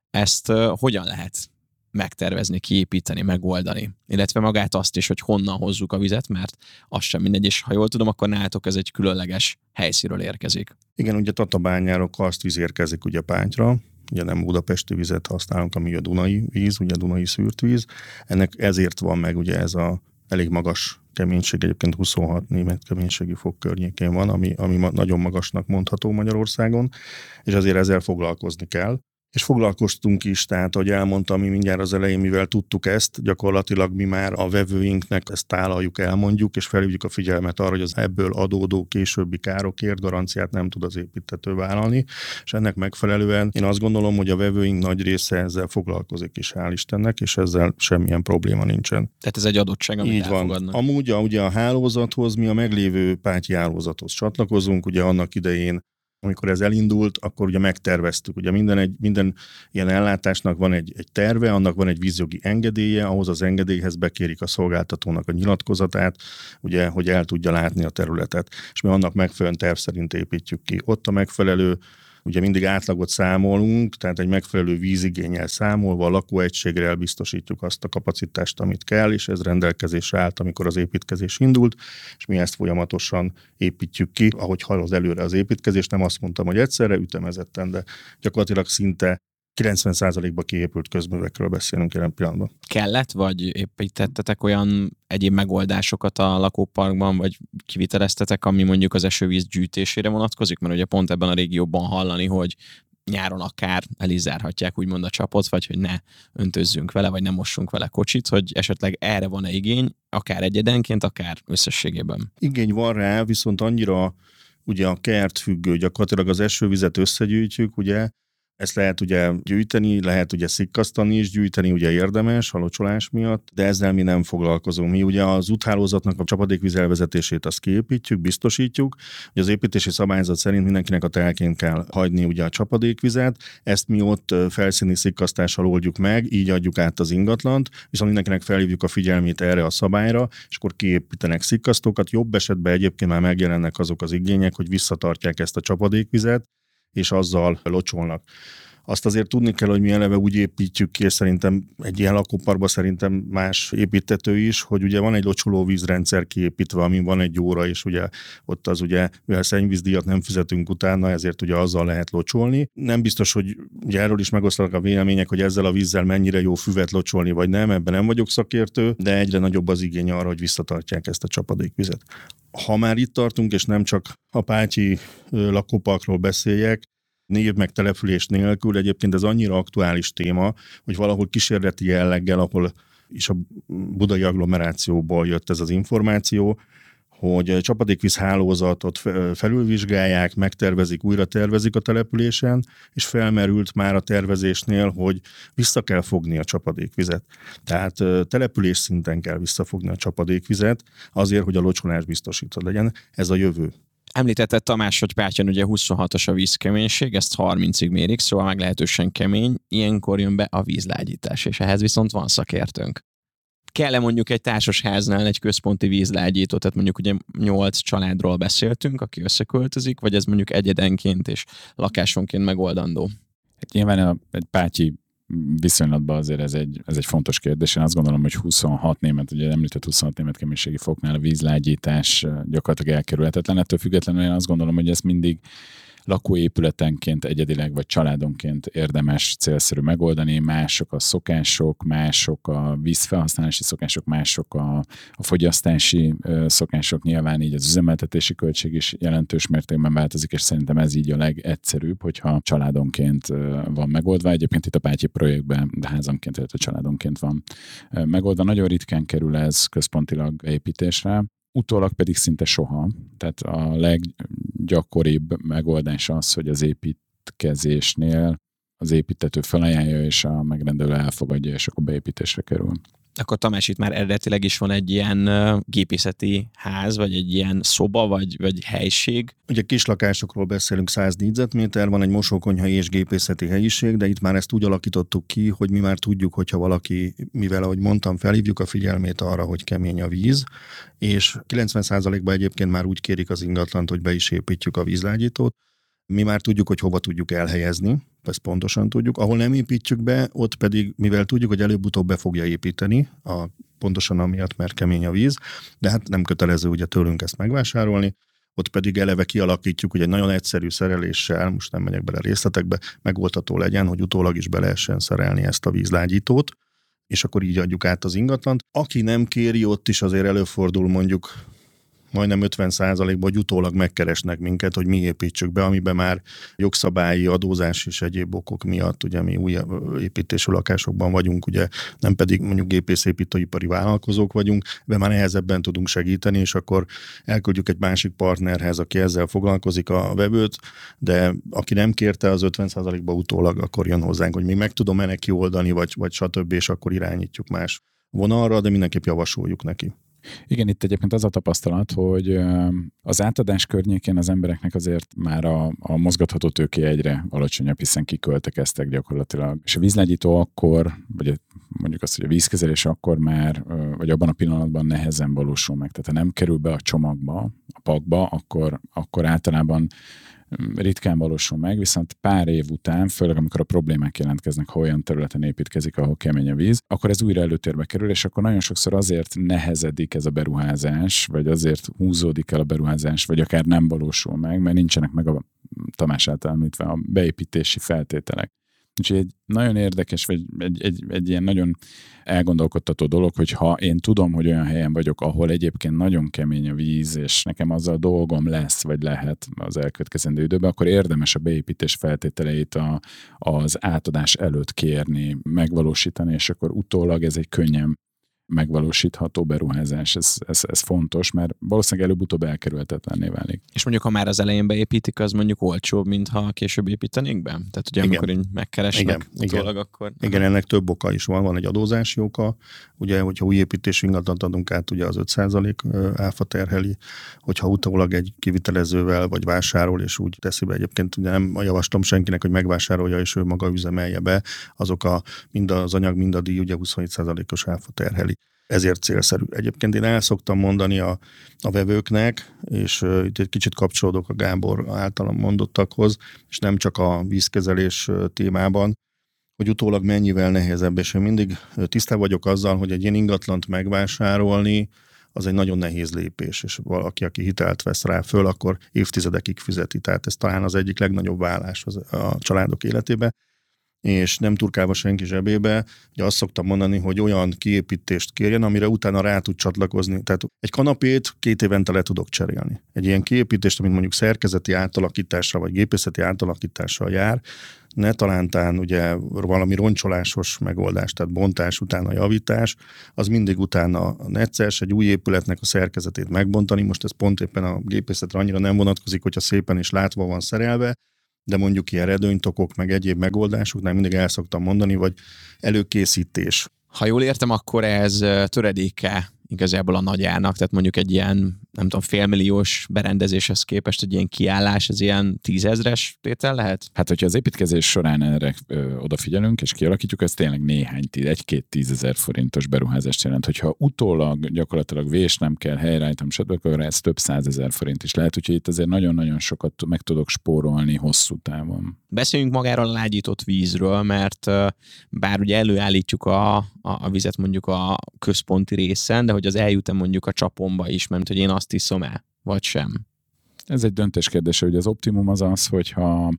Ezt hogyan lehet megtervezni, kiépíteni, megoldani. Illetve magát azt is, hogy honnan hozzuk a vizet, mert az sem mindegy, és ha jól tudom, akkor nálatok ez egy különleges helyszínről érkezik. Igen, ugye Tatabányáról karstvíz érkezik ugye Pántyra, ugye nem budapesti vizet használunk, ami a Dunai víz, ugye a Dunai szűrt víz. Ennek ezért van meg ugye ez a elég magas keménység, egyébként 26 német keménységi fok környékén van, ami, ami nagyon magasnak mondható Magyarországon, és azért ezzel foglalkozni kell és foglalkoztunk is, tehát, ahogy elmondtam, mi mindjárt az elején, mivel tudtuk ezt, gyakorlatilag mi már a vevőinknek ezt tálaljuk, elmondjuk, és felhívjuk a figyelmet arra, hogy az ebből adódó későbbi károkért garanciát nem tud az építető vállalni, és ennek megfelelően én azt gondolom, hogy a vevőink nagy része ezzel foglalkozik is, hál' Istennek, és ezzel semmilyen probléma nincsen. Tehát ez egy adottság, amit Így van. Amúgy a, ugye a hálózathoz, mi a meglévő pátyi hálózathoz csatlakozunk, ugye annak idején amikor ez elindult, akkor ugye megterveztük. Ugye minden, egy, minden ilyen ellátásnak van egy, egy terve, annak van egy vízjogi engedélye, ahhoz az engedélyhez bekérik a szolgáltatónak a nyilatkozatát, ugye, hogy el tudja látni a területet. És mi annak megfelelően terv szerint építjük ki. Ott a megfelelő Ugye mindig átlagot számolunk, tehát egy megfelelő vízigényel számolva a lakóegységre elbiztosítjuk azt a kapacitást, amit kell, és ez rendelkezésre állt, amikor az építkezés indult, és mi ezt folyamatosan építjük ki, ahogy halad előre az építkezés. Nem azt mondtam, hogy egyszerre ütemezetten, de gyakorlatilag szinte 90%-ba kiépült közművekről beszélünk jelen pillanatban. Kellett, vagy építettetek olyan egyéb megoldásokat a lakóparkban, vagy kiviteleztetek, ami mondjuk az esővíz gyűjtésére vonatkozik? Mert ugye pont ebben a régióban hallani, hogy nyáron akár el is zárhatják úgymond a csapot, vagy hogy ne öntözzünk vele, vagy ne mossunk vele kocsit, hogy esetleg erre van-e igény, akár egyedenként, akár összességében. Igény van rá, viszont annyira ugye a kert függő, gyakorlatilag az esővizet összegyűjtjük, ugye, ezt lehet ugye gyűjteni, lehet ugye szikkasztani is gyűjteni, ugye érdemes a locsolás miatt, de ezzel mi nem foglalkozunk. Mi ugye az úthálózatnak a csapadékvíz elvezetését azt kiépítjük, biztosítjuk, hogy az építési szabályzat szerint mindenkinek a telkén kell hagyni ugye a csapadékvizet, ezt mi ott felszíni szikkasztással oldjuk meg, így adjuk át az ingatlant, viszont mindenkinek felhívjuk a figyelmét erre a szabályra, és akkor kiépítenek szikkasztókat. Jobb esetben egyébként már megjelennek azok az igények, hogy visszatartják ezt a csapadékvizet, és azzal locsolnak. Azt azért tudni kell, hogy mi eleve úgy építjük ki, és szerintem egy ilyen lakóparkban szerintem más építető is, hogy ugye van egy locsoló vízrendszer kiépítve, amin van egy óra, és ugye ott az ugye, mivel szennyvízdíjat nem fizetünk utána, ezért ugye azzal lehet locsolni. Nem biztos, hogy ugye erről is megosztanak a vélemények, hogy ezzel a vízzel mennyire jó füvet locsolni, vagy nem, ebben nem vagyok szakértő, de egyre nagyobb az igény arra, hogy visszatartják ezt a csapadékvizet ha már itt tartunk, és nem csak a Pácsi lakóparkról beszéljek, név meg település nélkül, egyébként ez annyira aktuális téma, hogy valahol kísérleti jelleggel, ahol is a budai agglomerációból jött ez az információ, hogy csapadékvíz hálózatot felülvizsgálják, megtervezik, újra tervezik a településen, és felmerült már a tervezésnél, hogy vissza kell fogni a csapadékvizet. Tehát település szinten kell visszafogni a csapadékvizet, azért, hogy a locsolás biztosítva legyen. Ez a jövő. Említette Tamás, hogy Pátyon ugye 26-os a vízkeménység, ezt 30-ig mérik, szóval meglehetősen kemény. Ilyenkor jön be a vízlágyítás, és ehhez viszont van szakértőnk kell-e mondjuk egy társasháznál egy központi vízlágyító, tehát mondjuk ugye nyolc családról beszéltünk, aki összeköltözik, vagy ez mondjuk egyedenként és lakásonként megoldandó? Hát nyilván a, egy pátyi viszonylatban azért ez egy, ez egy fontos kérdés. Én azt gondolom, hogy 26 német, ugye említett 26 német keménységi foknál a vízlágyítás gyakorlatilag elkerülhetetlen. Ettől függetlenül én azt gondolom, hogy ezt mindig lakóépületenként egyedileg vagy családonként érdemes célszerű megoldani, mások a szokások, mások a vízfelhasználási szokások, mások a, a fogyasztási szokások, nyilván így az üzemeltetési költség is jelentős mértékben változik, és szerintem ez így a legegyszerűbb, hogyha családonként van megoldva. Egyébként itt a Pátyi projektben, de házanként, illetve családonként van megoldva. Nagyon ritkán kerül ez központilag építésre, utólag pedig szinte soha. Tehát a leggyakoribb megoldás az, hogy az építkezésnél az építető felajánlja, és a megrendelő elfogadja, és akkor beépítésre kerül. Akkor Tamás, itt már eredetileg is van egy ilyen gépészeti ház, vagy egy ilyen szoba, vagy, vagy helység. Ugye kis lakásokról beszélünk, 100 négyzetméter, van egy mosókonyha és gépészeti helyiség, de itt már ezt úgy alakítottuk ki, hogy mi már tudjuk, hogyha valaki, mivel ahogy mondtam, felhívjuk a figyelmét arra, hogy kemény a víz, és 90%-ban egyébként már úgy kérik az ingatlant, hogy be is építjük a vízlágyítót, Mi már tudjuk, hogy hova tudjuk elhelyezni, ezt pontosan tudjuk. Ahol nem építjük be, ott pedig, mivel tudjuk, hogy előbb-utóbb be fogja építeni, a, pontosan amiatt, mert kemény a víz, de hát nem kötelező ugye tőlünk ezt megvásárolni, ott pedig eleve kialakítjuk, hogy egy nagyon egyszerű szereléssel, most nem megyek bele részletekbe, megoldható legyen, hogy utólag is be lehessen szerelni ezt a vízlágyítót, és akkor így adjuk át az ingatlant. Aki nem kéri, ott is azért előfordul mondjuk majdnem 50 ban hogy utólag megkeresnek minket, hogy mi építsük be, amiben már jogszabályi, adózás és egyéb okok miatt, ugye mi új építésű lakásokban vagyunk, ugye nem pedig mondjuk gépészépítőipari vállalkozók vagyunk, de már nehezebben tudunk segíteni, és akkor elküldjük egy másik partnerhez, aki ezzel foglalkozik a vevőt, de aki nem kérte az 50%-ba utólag, akkor jön hozzánk, hogy mi meg tudom-e neki oldani, vagy, vagy stb., és akkor irányítjuk más vonalra, de mindenképp javasoljuk neki. Igen, itt egyébként az a tapasztalat, hogy az átadás környékén az embereknek azért már a, a mozgatható tőké egyre alacsonyabb, hiszen kiköltekeztek gyakorlatilag. És a vízlegyító akkor, vagy mondjuk azt, hogy a vízkezelés akkor már, vagy abban a pillanatban nehezen valósul meg. Tehát ha nem kerül be a csomagba, a pakba, akkor, akkor általában ritkán valósul meg, viszont pár év után, főleg amikor a problémák jelentkeznek, ha olyan területen építkezik, ahol kemény a víz, akkor ez újra előtérbe kerül, és akkor nagyon sokszor azért nehezedik ez a beruházás, vagy azért húzódik el a beruházás, vagy akár nem valósul meg, mert nincsenek meg a Tamás által említve a beépítési feltételek. Úgyhogy egy nagyon érdekes, vagy egy, egy, egy ilyen nagyon elgondolkodtató dolog, hogy ha én tudom, hogy olyan helyen vagyok, ahol egyébként nagyon kemény a víz, és nekem azzal dolgom lesz, vagy lehet az elkövetkezendő időben, akkor érdemes a beépítés feltételeit a, az átadás előtt kérni, megvalósítani, és akkor utólag ez egy könnyen megvalósítható beruházás. Ez, ez, ez fontos, mert valószínűleg előbb-utóbb elkerülhetetlenné válik. És mondjuk, ha már az elején beépítik, az mondjuk olcsóbb, mint ha később építenénk be? Tehát ugye igen. amikor így megkeresnek igen, utólag, igen. akkor... Igen, ennek több oka is van. Van egy adózási oka, ugye, hogyha új építésű ingatlant adunk át, ugye az 5% áfa terheli, hogyha utólag egy kivitelezővel vagy vásárol, és úgy teszi be egyébként, ugye nem javaslom senkinek, hogy megvásárolja, és ő maga üzemelje be, azok a, mind az anyag, mind a díj, ugye 27%-os áfa terheli ezért célszerű. Egyébként én el szoktam mondani a, a vevőknek, és uh, itt egy kicsit kapcsolódok a Gábor általam mondottakhoz, és nem csak a vízkezelés témában, hogy utólag mennyivel nehezebb, és én mindig tisztában vagyok azzal, hogy egy ilyen ingatlant megvásárolni, az egy nagyon nehéz lépés, és valaki, aki hitelt vesz rá föl, akkor évtizedekig fizeti. Tehát ez talán az egyik legnagyobb vállás a családok életében és nem turkálva senki zsebébe, ugye azt szoktam mondani, hogy olyan kiépítést kérjen, amire utána rá tud csatlakozni. Tehát egy kanapét két évente le tudok cserélni. Egy ilyen kiépítést, amit mondjuk szerkezeti átalakításra vagy gépészeti átalakítással jár, ne talántán ugye valami roncsolásos megoldás, tehát bontás után a javítás, az mindig utána necces, egy új épületnek a szerkezetét megbontani, most ez pont éppen a gépészetre annyira nem vonatkozik, hogyha szépen és látva van szerelve, de mondjuk ilyen redőnytokok, meg egyéb megoldásoknál mindig el szoktam mondani, vagy előkészítés. Ha jól értem, akkor ez töredéke igazából a nagyának, tehát mondjuk egy ilyen, nem tudom, félmilliós berendezéshez képest egy ilyen kiállás, ez ilyen tízezres tétel lehet? Hát, hogyha az építkezés során erre ö, odafigyelünk és kialakítjuk, ez tényleg néhány, egy-két tízezer forintos beruházást jelent. Hogyha utólag gyakorlatilag vés nem kell, helyreállítom, stb., akkor ez több százezer forint is lehet, úgyhogy itt azért nagyon-nagyon sokat meg tudok spórolni hosszú távon. Beszéljünk magáról a lágyított vízről, mert bár ugye előállítjuk a, a, a vizet mondjuk a központi részen, de hogy az eljut-e mondjuk a csapomba is, mert hogy én azt iszom el, vagy sem. Ez egy döntés kérdése, hogy az optimum az az, hogyha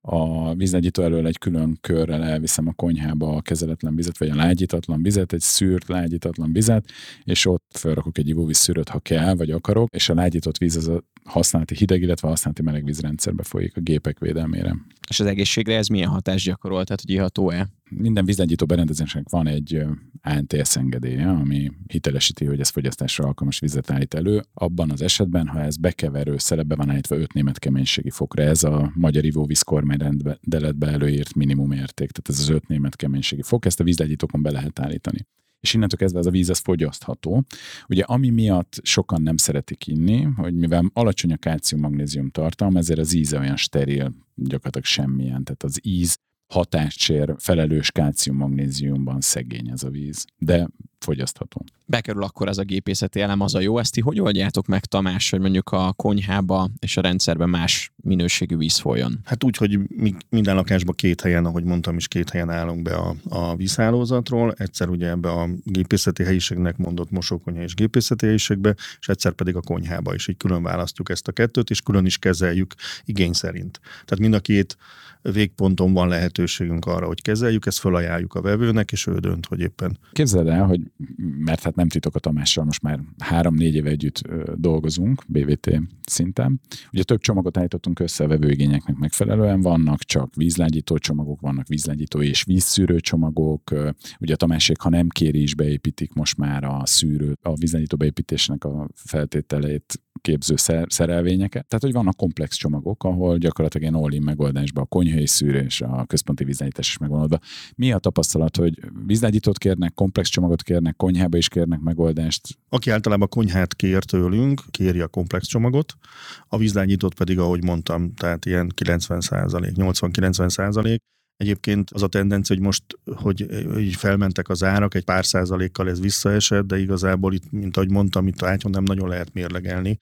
a vízlegyító elől egy külön körrel elviszem a konyhába a kezeletlen vizet, vagy a lágyítatlan vizet, egy szűrt lágyítatlan vizet, és ott felrakok egy ivóvíz szűrőt, ha kell, vagy akarok, és a lágyított víz az a használati hideg, illetve a használati meleg vízrendszerbe folyik a gépek védelmére. És az egészségre ez milyen hatást gyakorol, tehát hogy iható-e? Minden vízlegyító berendezésnek van egy ANTS engedélye, ami hitelesíti, hogy ez fogyasztásra alkalmas vizet állít elő. Abban az esetben, ha ez bekeverő szerepbe van állítva 5 német keménységi fokra, ez a magyar ivóvíz kormányrendeletbe előírt minimum érték, tehát ez az 5 német keménységi fok, ezt a vízlegyítókon be lehet állítani és innentől kezdve ez a víz az fogyasztható. Ugye ami miatt sokan nem szeretik inni, hogy mivel alacsony a kálcium-magnézium tartalom, ezért az íze olyan steril, gyakorlatilag semmilyen, tehát az íz hatássér felelős kálcium-magnéziumban szegény ez a víz. De fogyasztható. Bekerül akkor ez a gépészeti elem, az a jó. Ezt ti hogy oldjátok meg, Tamás, hogy mondjuk a konyhába és a rendszerben más minőségű víz folyjon? Hát úgy, hogy mi minden lakásban két helyen, ahogy mondtam is, két helyen állunk be a, a vízhálózatról. Egyszer ugye ebbe a gépészeti helyiségnek mondott mosókonyha és gépészeti helyiségbe, és egyszer pedig a konyhába is. Így külön választjuk ezt a kettőt, és külön is kezeljük igény szerint. Tehát mind a két végponton van lehetőségünk arra, hogy kezeljük, ezt felajánljuk a vevőnek, és ő dönt, hogy éppen. Képzeld el, hogy mert hát nem titok a Tamással, most már három-négy éve együtt dolgozunk, BVT szinten. Ugye több csomagot állítottunk össze a vevőigényeknek megfelelően, vannak csak vízlágyító csomagok, vannak vízlágyító és vízszűrő csomagok. Ugye a Tamásék, ha nem kéri is beépítik most már a szűrő, a vízlágyító beépítésnek a feltételeit képző szerelvényeket. Tehát, hogy vannak komplex csomagok, ahol gyakorlatilag ilyen all megoldásban a konyhai szűrés, a központi vízlágyítás is megvan Mi a tapasztalat, hogy vízlágyítót kérnek, komplex csomagot kérnek, konyhába is kérnek megoldást? Aki általában konyhát kér tőlünk, kéri a komplex csomagot, a vízlágyítót pedig, ahogy mondtam, tehát ilyen 90 80-90 százalék, Egyébként az a tendencia, hogy most, hogy így felmentek az árak, egy pár százalékkal ez visszaesett, de igazából itt, mint ahogy mondtam, itt ágyon nem nagyon lehet mérlegelni,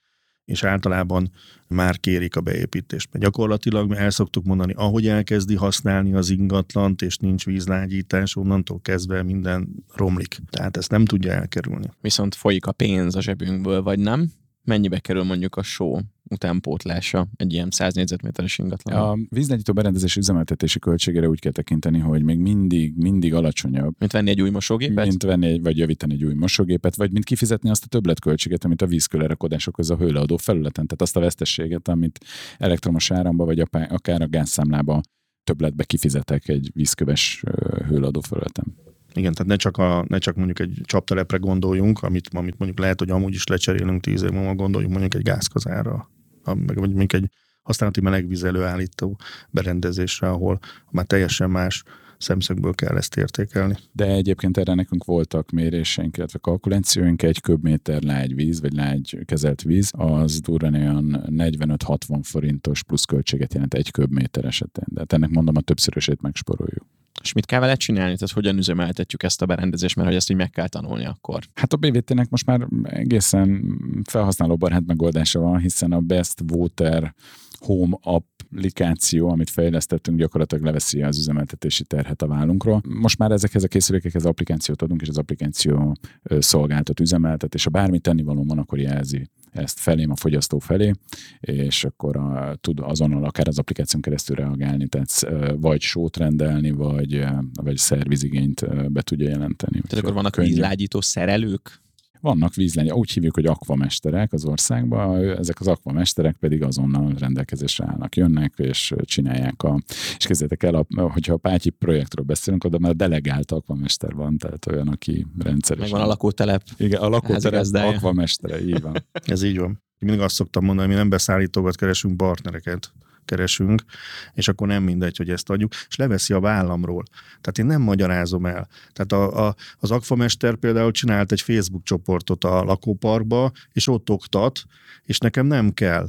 és általában már kérik a beépítést. Mert gyakorlatilag el szoktuk mondani, ahogy elkezdi használni az ingatlant, és nincs vízlágyítás, onnantól kezdve minden romlik. Tehát ezt nem tudja elkerülni. Viszont folyik a pénz a zsebünkből, vagy nem? Mennyibe kerül mondjuk a só? utánpótlása egy ilyen 100 négyzetméteres ingatlan. A vízlegyító berendezés üzemeltetési költségére úgy kell tekinteni, hogy még mindig, mindig alacsonyabb. Mint venni egy új mosógépet? Mint venni egy, vagy javítani egy új mosógépet, vagy mint kifizetni azt a többletköltséget, amit a vízkőlerakódásokhoz a hőleadó felületen, tehát azt a vesztességet, amit elektromos áramba, vagy akár a gázszámlába többletbe kifizetek egy vízköves hőleadó felületen. Igen, tehát ne csak, a, ne csak mondjuk egy csaptelepre gondoljunk, amit, amit mondjuk lehet, hogy amúgy is lecserélünk tíz év múlva, gondoljunk mondjuk egy gázkazára, meg mondjuk egy használati melegvíz előállító berendezésre, ahol már teljesen más szemszögből kell ezt értékelni. De egyébként erre nekünk voltak méréseink, illetve kalkulációink, egy köbméter lágy víz, vagy lágy kezelt víz, az durván olyan 45-60 forintos plusz költséget jelent egy köbméter esetén. De hát ennek mondom, a többszörösét megsporoljuk. És mit kell vele csinálni? Tehát hogyan üzemeltetjük ezt a berendezést, mert hogy ezt így meg kell tanulni akkor? Hát a BVT-nek most már egészen felhasználóbarát megoldása van, hiszen a Best Water Home applikáció, amit fejlesztettünk, gyakorlatilag leveszi az üzemeltetési terhet a vállunkról. Most már ezekhez a készülékekhez applikációt adunk, és az applikáció szolgáltat, üzemeltet, és ha bármi tennivaló van, akkor jelzi ezt felém, a fogyasztó felé, és akkor a, tud azonnal akár az applikáción keresztül reagálni, tehát vagy sót rendelni, vagy, vagy szervizigényt be tudja jelenteni. Tehát akkor vannak vízlágyító szerelők? Vannak vízlány, úgy hívjuk, hogy akvamesterek az országban, ezek az akvamesterek pedig azonnal rendelkezésre állnak, jönnek és csinálják a, és kezdetek el, a, hogyha a Pátyi projektről beszélünk, oda már delegált akvamester van, tehát olyan, aki rendszeresen. Megvan a lakótelep. Igen, a lakótelep akvamestere, így van. Ez így van. Mindig azt szoktam mondani, hogy mi nem beszállítókat keresünk, partnereket keresünk, és akkor nem mindegy, hogy ezt adjuk, és leveszi a vállamról. Tehát én nem magyarázom el. Tehát a, a, az akfamester például csinált egy Facebook csoportot a lakóparkba, és ott oktat, és nekem nem kell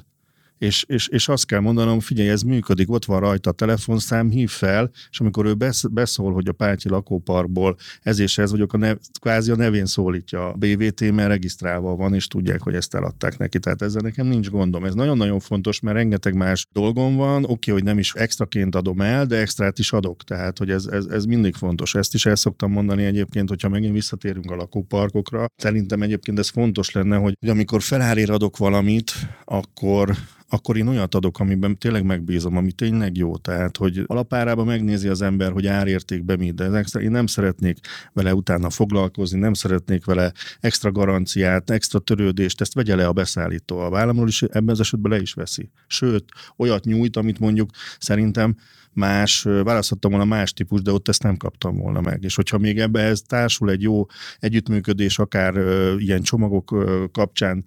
és, és, és azt kell mondanom, figyelj, ez működik, ott van rajta a telefonszám, hív fel, és amikor ő beszól, hogy a Pátyi lakóparkból ez és ez vagyok, a nev, kvázi a nevén szólítja a BVT, mert regisztrálva van, és tudják, hogy ezt eladták neki. Tehát ezzel nekem nincs gondom. Ez nagyon-nagyon fontos, mert rengeteg más dolgom van, oké, hogy nem is extraként adom el, de extrát is adok. Tehát, hogy ez, ez, ez mindig fontos. Ezt is el szoktam mondani egyébként, hogyha megint visszatérünk a lakóparkokra. Szerintem egyébként ez fontos lenne, hogy, hogy amikor felárér adok valamit, akkor akkor én olyat adok, amiben tényleg megbízom, ami tényleg jó. Tehát, hogy alapárában megnézi az ember, hogy árértékbe mi, de én nem szeretnék vele utána foglalkozni, nem szeretnék vele extra garanciát, extra törődést, ezt vegye le a beszállító a vállamról, és ebben az esetben le is veszi. Sőt, olyat nyújt, amit mondjuk szerintem más, választhattam volna más típus, de ott ezt nem kaptam volna meg. És hogyha még ebbe ez társul egy jó együttműködés, akár ilyen csomagok kapcsán,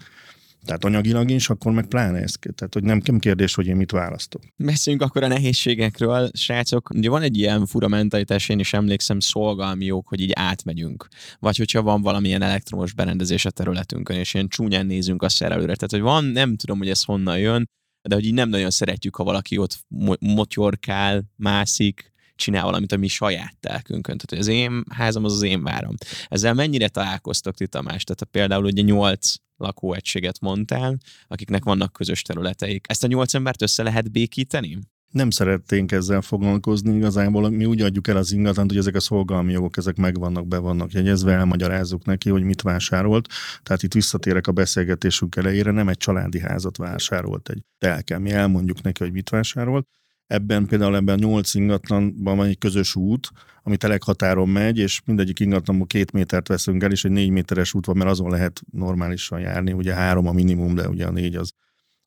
tehát anyagilag is, akkor meg pláne ez. Tehát, hogy nem, nem kérdés, hogy én mit választok. Beszéljünk akkor a nehézségekről, srácok. Ugye van egy ilyen fura mentalitás, én is emlékszem, szolgalmi jók, hogy így átmegyünk. Vagy hogyha van valamilyen elektromos berendezés a területünkön, és ilyen csúnyán nézünk a szerelőre. Tehát, hogy van, nem tudom, hogy ez honnan jön, de hogy így nem nagyon szeretjük, ha valaki ott motyorkál, mászik, csinál valamit a mi saját telkünkön. Tehát hogy az én házam az az én várom. Ezzel mennyire találkoztok ti Tamás? Tehát például ugye nyolc lakóegységet mondtál, akiknek vannak közös területeik. Ezt a nyolc embert össze lehet békíteni? nem szeretnénk ezzel foglalkozni igazából. Mi úgy adjuk el az ingatlant, hogy ezek a szolgálmi jogok, ezek megvannak, be vannak jegyezve, elmagyarázzuk neki, hogy mit vásárolt. Tehát itt visszatérek a beszélgetésünk elejére, nem egy családi házat vásárolt egy telke. Mi elmondjuk neki, hogy mit vásárolt. Ebben például ebben a nyolc ingatlanban van egy közös út, ami telekhatáron megy, és mindegyik ingatlanból két métert veszünk el, és egy négy méteres út van, mert azon lehet normálisan járni. Ugye három a minimum, de ugye a négy az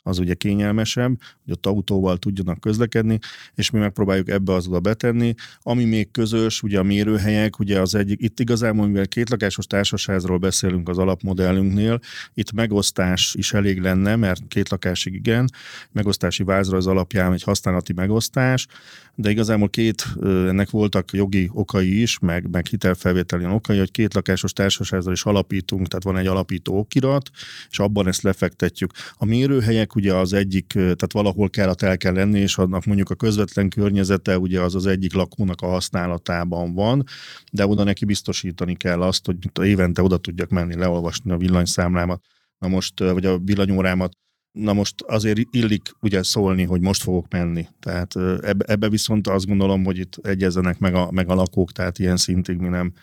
az ugye kényelmesebb, hogy ott autóval tudjanak közlekedni, és mi megpróbáljuk ebbe az oda betenni. Ami még közös, ugye a mérőhelyek, ugye az egyik, itt igazából, mivel két lakásos társasházról beszélünk az alapmodellünknél, itt megosztás is elég lenne, mert két lakásig igen, megosztási vázra az alapján egy használati megosztás, de igazából két, ennek voltak jogi okai is, meg, meg hitelfelvételi okai, hogy két lakásos társasházral is alapítunk, tehát van egy alapító okirat, és abban ezt lefektetjük. A mérőhelyek ugye az egyik, tehát valahol kell, el kell lenni, és annak mondjuk a közvetlen környezete ugye az az egyik lakónak a használatában van, de oda neki biztosítani kell azt, hogy évente oda tudjak menni, leolvasni a villanyszámlámat, na most, vagy a villanyórámat, Na most azért illik ugye szólni, hogy most fogok menni. Tehát ebbe, ebbe viszont azt gondolom, hogy itt egyezzenek meg a, meg a lakók, tehát ilyen szintig mi nem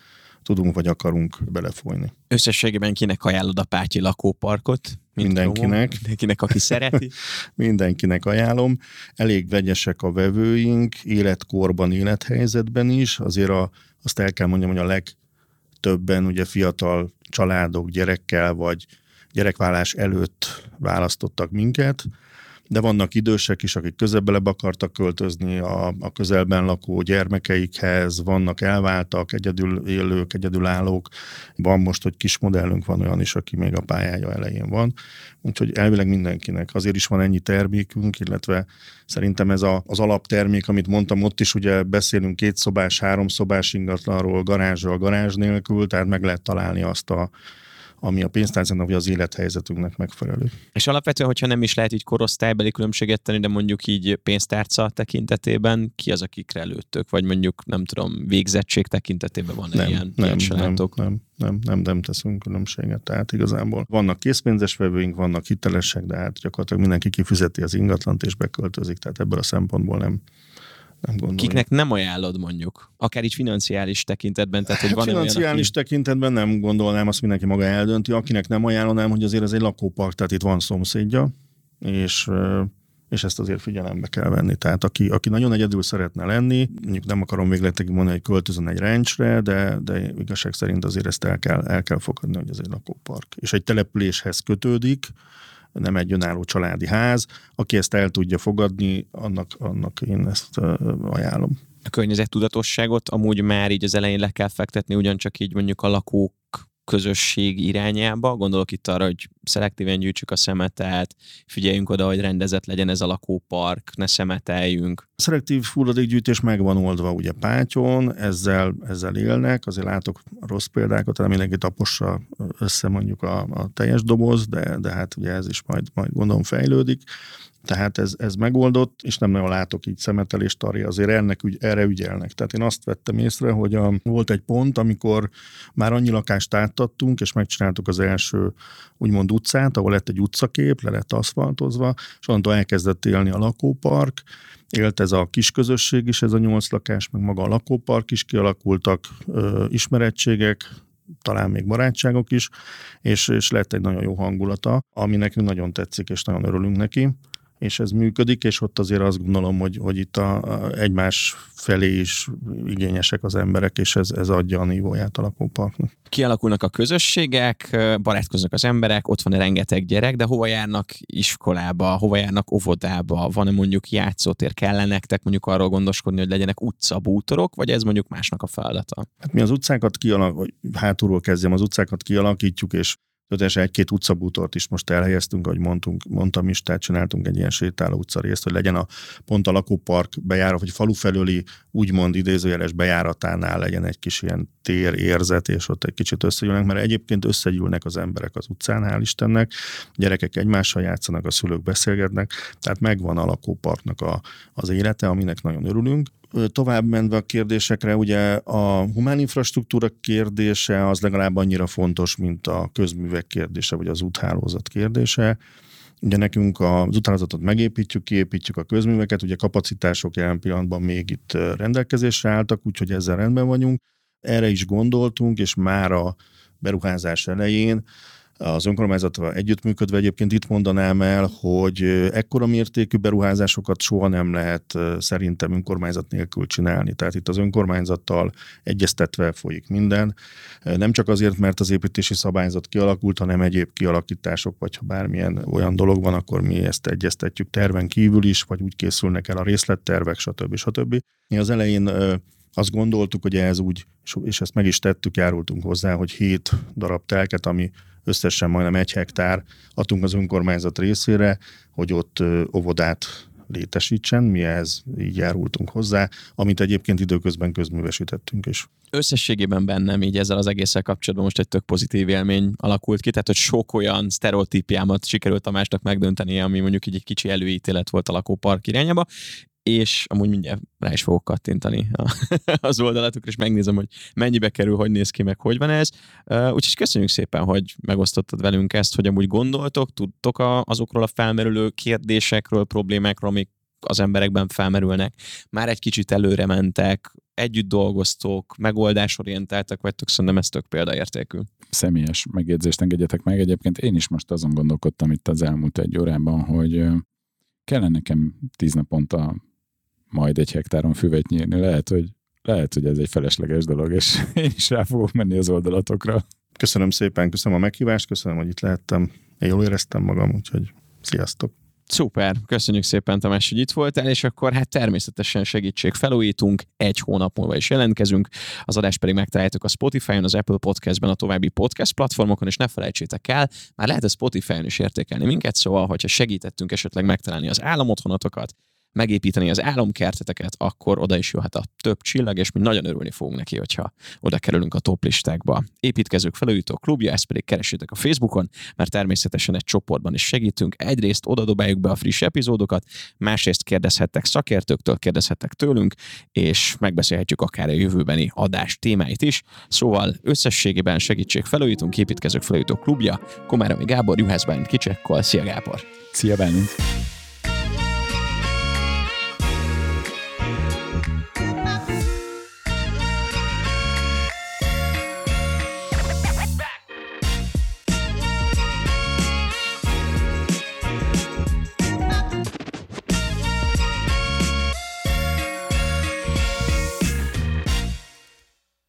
tudunk vagy akarunk belefolyni. Összességében kinek ajánlod a Pátyi lakóparkot? Mindenkinek. Mindenkinek, aki szereti. Mindenkinek ajánlom. Elég vegyesek a vevőink, életkorban, élethelyzetben is. Azért a, azt el kell mondjam, hogy a legtöbben ugye fiatal családok gyerekkel vagy gyerekvállás előtt választottak minket, de vannak idősek is, akik közelebb akartak költözni a, a közelben lakó gyermekeikhez, vannak elváltak, egyedül élők, egyedülállók. Van most, hogy kis modellünk van olyan is, aki még a pályája elején van. Úgyhogy elvileg mindenkinek. Azért is van ennyi termékünk, illetve szerintem ez a, az alaptermék, amit mondtam, ott is ugye beszélünk két szobás, három szobás ingatlanról, garázsral, garázs nélkül, tehát meg lehet találni azt a ami a pénztárcának vagy az élethelyzetünknek megfelelő. És alapvetően, hogyha nem is lehet így korosztálybeli különbséget tenni, de mondjuk így pénztárca tekintetében, ki az, akikre előttök, vagy mondjuk nem tudom, végzettség tekintetében van nem, ilyen, nem, ilyen nem, nem, nem, nem, nem teszünk különbséget. Tehát igazából vannak készpénzes vevőink, vannak hitelesek, de hát gyakorlatilag mindenki kifizeti az ingatlant és beköltözik, tehát ebből a szempontból nem, nem gondolom. Kiknek nem ajánlod mondjuk? Akár így financiális tekintetben? Tehát, hogy van financiális olyan, aki... tekintetben nem gondolnám, azt mindenki maga eldönti. Akinek nem ajánlanám, hogy azért ez egy lakópark, tehát itt van szomszédja, és és ezt azért figyelembe kell venni. Tehát aki, aki nagyon egyedül szeretne lenni, mondjuk nem akarom végletekig mondani, hogy költözön egy ranchre, de, de igazság szerint azért ezt el kell, el kell fogadni, hogy ez egy lakópark. És egy településhez kötődik, nem egy önálló családi ház. Aki ezt el tudja fogadni, annak, annak én ezt ajánlom. A környezettudatosságot amúgy már így az elején le kell fektetni, ugyancsak így mondjuk a lakók közösség irányába. Gondolok itt arra, hogy szelektíven gyűjtsük a szemetet, figyeljünk oda, hogy rendezett legyen ez a lakópark, ne szemeteljünk. A szelektív hulladékgyűjtés meg van oldva ugye Pátyon, ezzel, ezzel élnek, azért látok rossz példákat, tehát mindenki tapossa össze mondjuk a, a teljes doboz, de, de hát ugye ez is majd, majd gondolom fejlődik. Tehát ez, ez megoldott, és nem nagyon látok így szemetelést tarja, azért ennek ügy, erre ügyelnek. Tehát én azt vettem észre, hogy a, volt egy pont, amikor már annyi lakást átadtunk, és megcsináltuk az első úgymond utcát, ahol lett egy utcakép, le lett aszfaltozva, és onnantól elkezdett élni a lakópark, élt ez a kis közösség is, ez a nyolc lakás, meg maga a lakópark is kialakultak ö, ismerettségek, talán még barátságok is, és, és lett egy nagyon jó hangulata, ami nekünk nagyon tetszik, és nagyon örülünk neki és ez működik, és ott azért azt gondolom, hogy, hogy itt a, a egymás felé is igényesek az emberek, és ez, ez adja a nívóját a lakóparknak. Kialakulnak a közösségek, barátkoznak az emberek, ott van rengeteg gyerek, de hova járnak iskolába, hova járnak óvodába, van-e mondjuk játszótér, kell nektek mondjuk arról gondoskodni, hogy legyenek utcabútorok, vagy ez mondjuk másnak a feladata? Hát mi az utcákat kialak, hátulról kezdjem, az utcákat kialakítjuk, és Történetesen egy-két utcabútort is most elhelyeztünk, ahogy mondtunk, mondtam is, tehát csináltunk egy ilyen sétáló utcarészt, hogy legyen a pont a lakópark bejárat, vagy falu felőli úgymond idézőjeles bejáratánál legyen egy kis ilyen tér érzet, és ott egy kicsit összegyűlnek, mert egyébként összegyűlnek az emberek az utcán, hál' Istennek, gyerekek egymással játszanak, a szülők beszélgetnek, tehát megvan a lakóparknak a, az élete, aminek nagyon örülünk, tovább menve a kérdésekre, ugye a humán infrastruktúra kérdése az legalább annyira fontos, mint a közművek kérdése, vagy az úthálózat kérdése. Ugye nekünk az utánzatot megépítjük, kiépítjük a közműveket, ugye kapacitások jelen pillanatban még itt rendelkezésre álltak, úgyhogy ezzel rendben vagyunk. Erre is gondoltunk, és már a beruházás elején az önkormányzattal együttműködve egyébként itt mondanám el, hogy ekkora mértékű beruházásokat soha nem lehet szerintem önkormányzat nélkül csinálni. Tehát itt az önkormányzattal egyeztetve folyik minden. Nem csak azért, mert az építési szabályzat kialakult, hanem egyéb kialakítások, vagy ha bármilyen olyan dolog van, akkor mi ezt egyeztetjük terven kívül is, vagy úgy készülnek el a részlettervek, stb. stb. Mi az elején azt gondoltuk, hogy ez úgy, és ezt meg is tettük, járultunk hozzá, hogy hét darab telket, ami összesen majdnem egy hektár adtunk az önkormányzat részére, hogy ott óvodát létesítsen, mi ehhez így járultunk hozzá, amit egyébként időközben közművesítettünk is. Összességében bennem így ezzel az egésszel kapcsolatban most egy tök pozitív élmény alakult ki, tehát hogy sok olyan sztereotípiámat sikerült a másnak megdönteni, ami mondjuk így egy kicsi előítélet volt a lakópark irányába, és amúgy mindjárt rá is fogok kattintani az oldalatukra, és megnézem, hogy mennyibe kerül, hogy néz ki, meg hogy van ez. Úgyhogy köszönjük szépen, hogy megosztottad velünk ezt, hogy amúgy gondoltok, tudtok a, azokról a felmerülő kérdésekről, problémákról, amik az emberekben felmerülnek. Már egy kicsit előre mentek, együtt dolgoztok, megoldásorientáltak vagytok, szerintem ez tök példaértékű. Személyes megjegyzést engedjetek meg. Egyébként én is most azon gondolkodtam itt az elmúlt egy órában, hogy kellene nekem tíz naponta majd egy hektáron füvet nyírni. Lehet, hogy, lehet, hogy ez egy felesleges dolog, és én is rá fogok menni az oldalatokra. Köszönöm szépen, köszönöm a meghívást, köszönöm, hogy itt lehettem. Én jól éreztem magam, úgyhogy sziasztok! Szuper, köszönjük szépen Tamás, hogy itt voltál, és akkor hát természetesen segítség felújítunk, egy hónap múlva is jelentkezünk, az adást pedig megtaláljátok a Spotify-on, az Apple Podcast-ben, a további podcast platformokon, és ne felejtsétek el, már lehet a Spotify-on is értékelni minket, szóval, hogyha segítettünk esetleg megtalálni az államothonatokat, megépíteni az álomkerteteket, akkor oda is jöhet a több csillag, és mi nagyon örülni fogunk neki, hogyha oda kerülünk a top listákba. Építkezők felújító klubja, ezt pedig keresétek a Facebookon, mert természetesen egy csoportban is segítünk. Egyrészt oda dobáljuk be a friss epizódokat, másrészt kérdezhettek szakértőktől, kérdezhettek tőlünk, és megbeszélhetjük akár a jövőbeni adás témáit is. Szóval összességében segítség felújítunk, építkezők felújító klubja, Komáromi Gábor, Juhász Bálint Kicsekkol. Szia Gábor! Szia Bálint!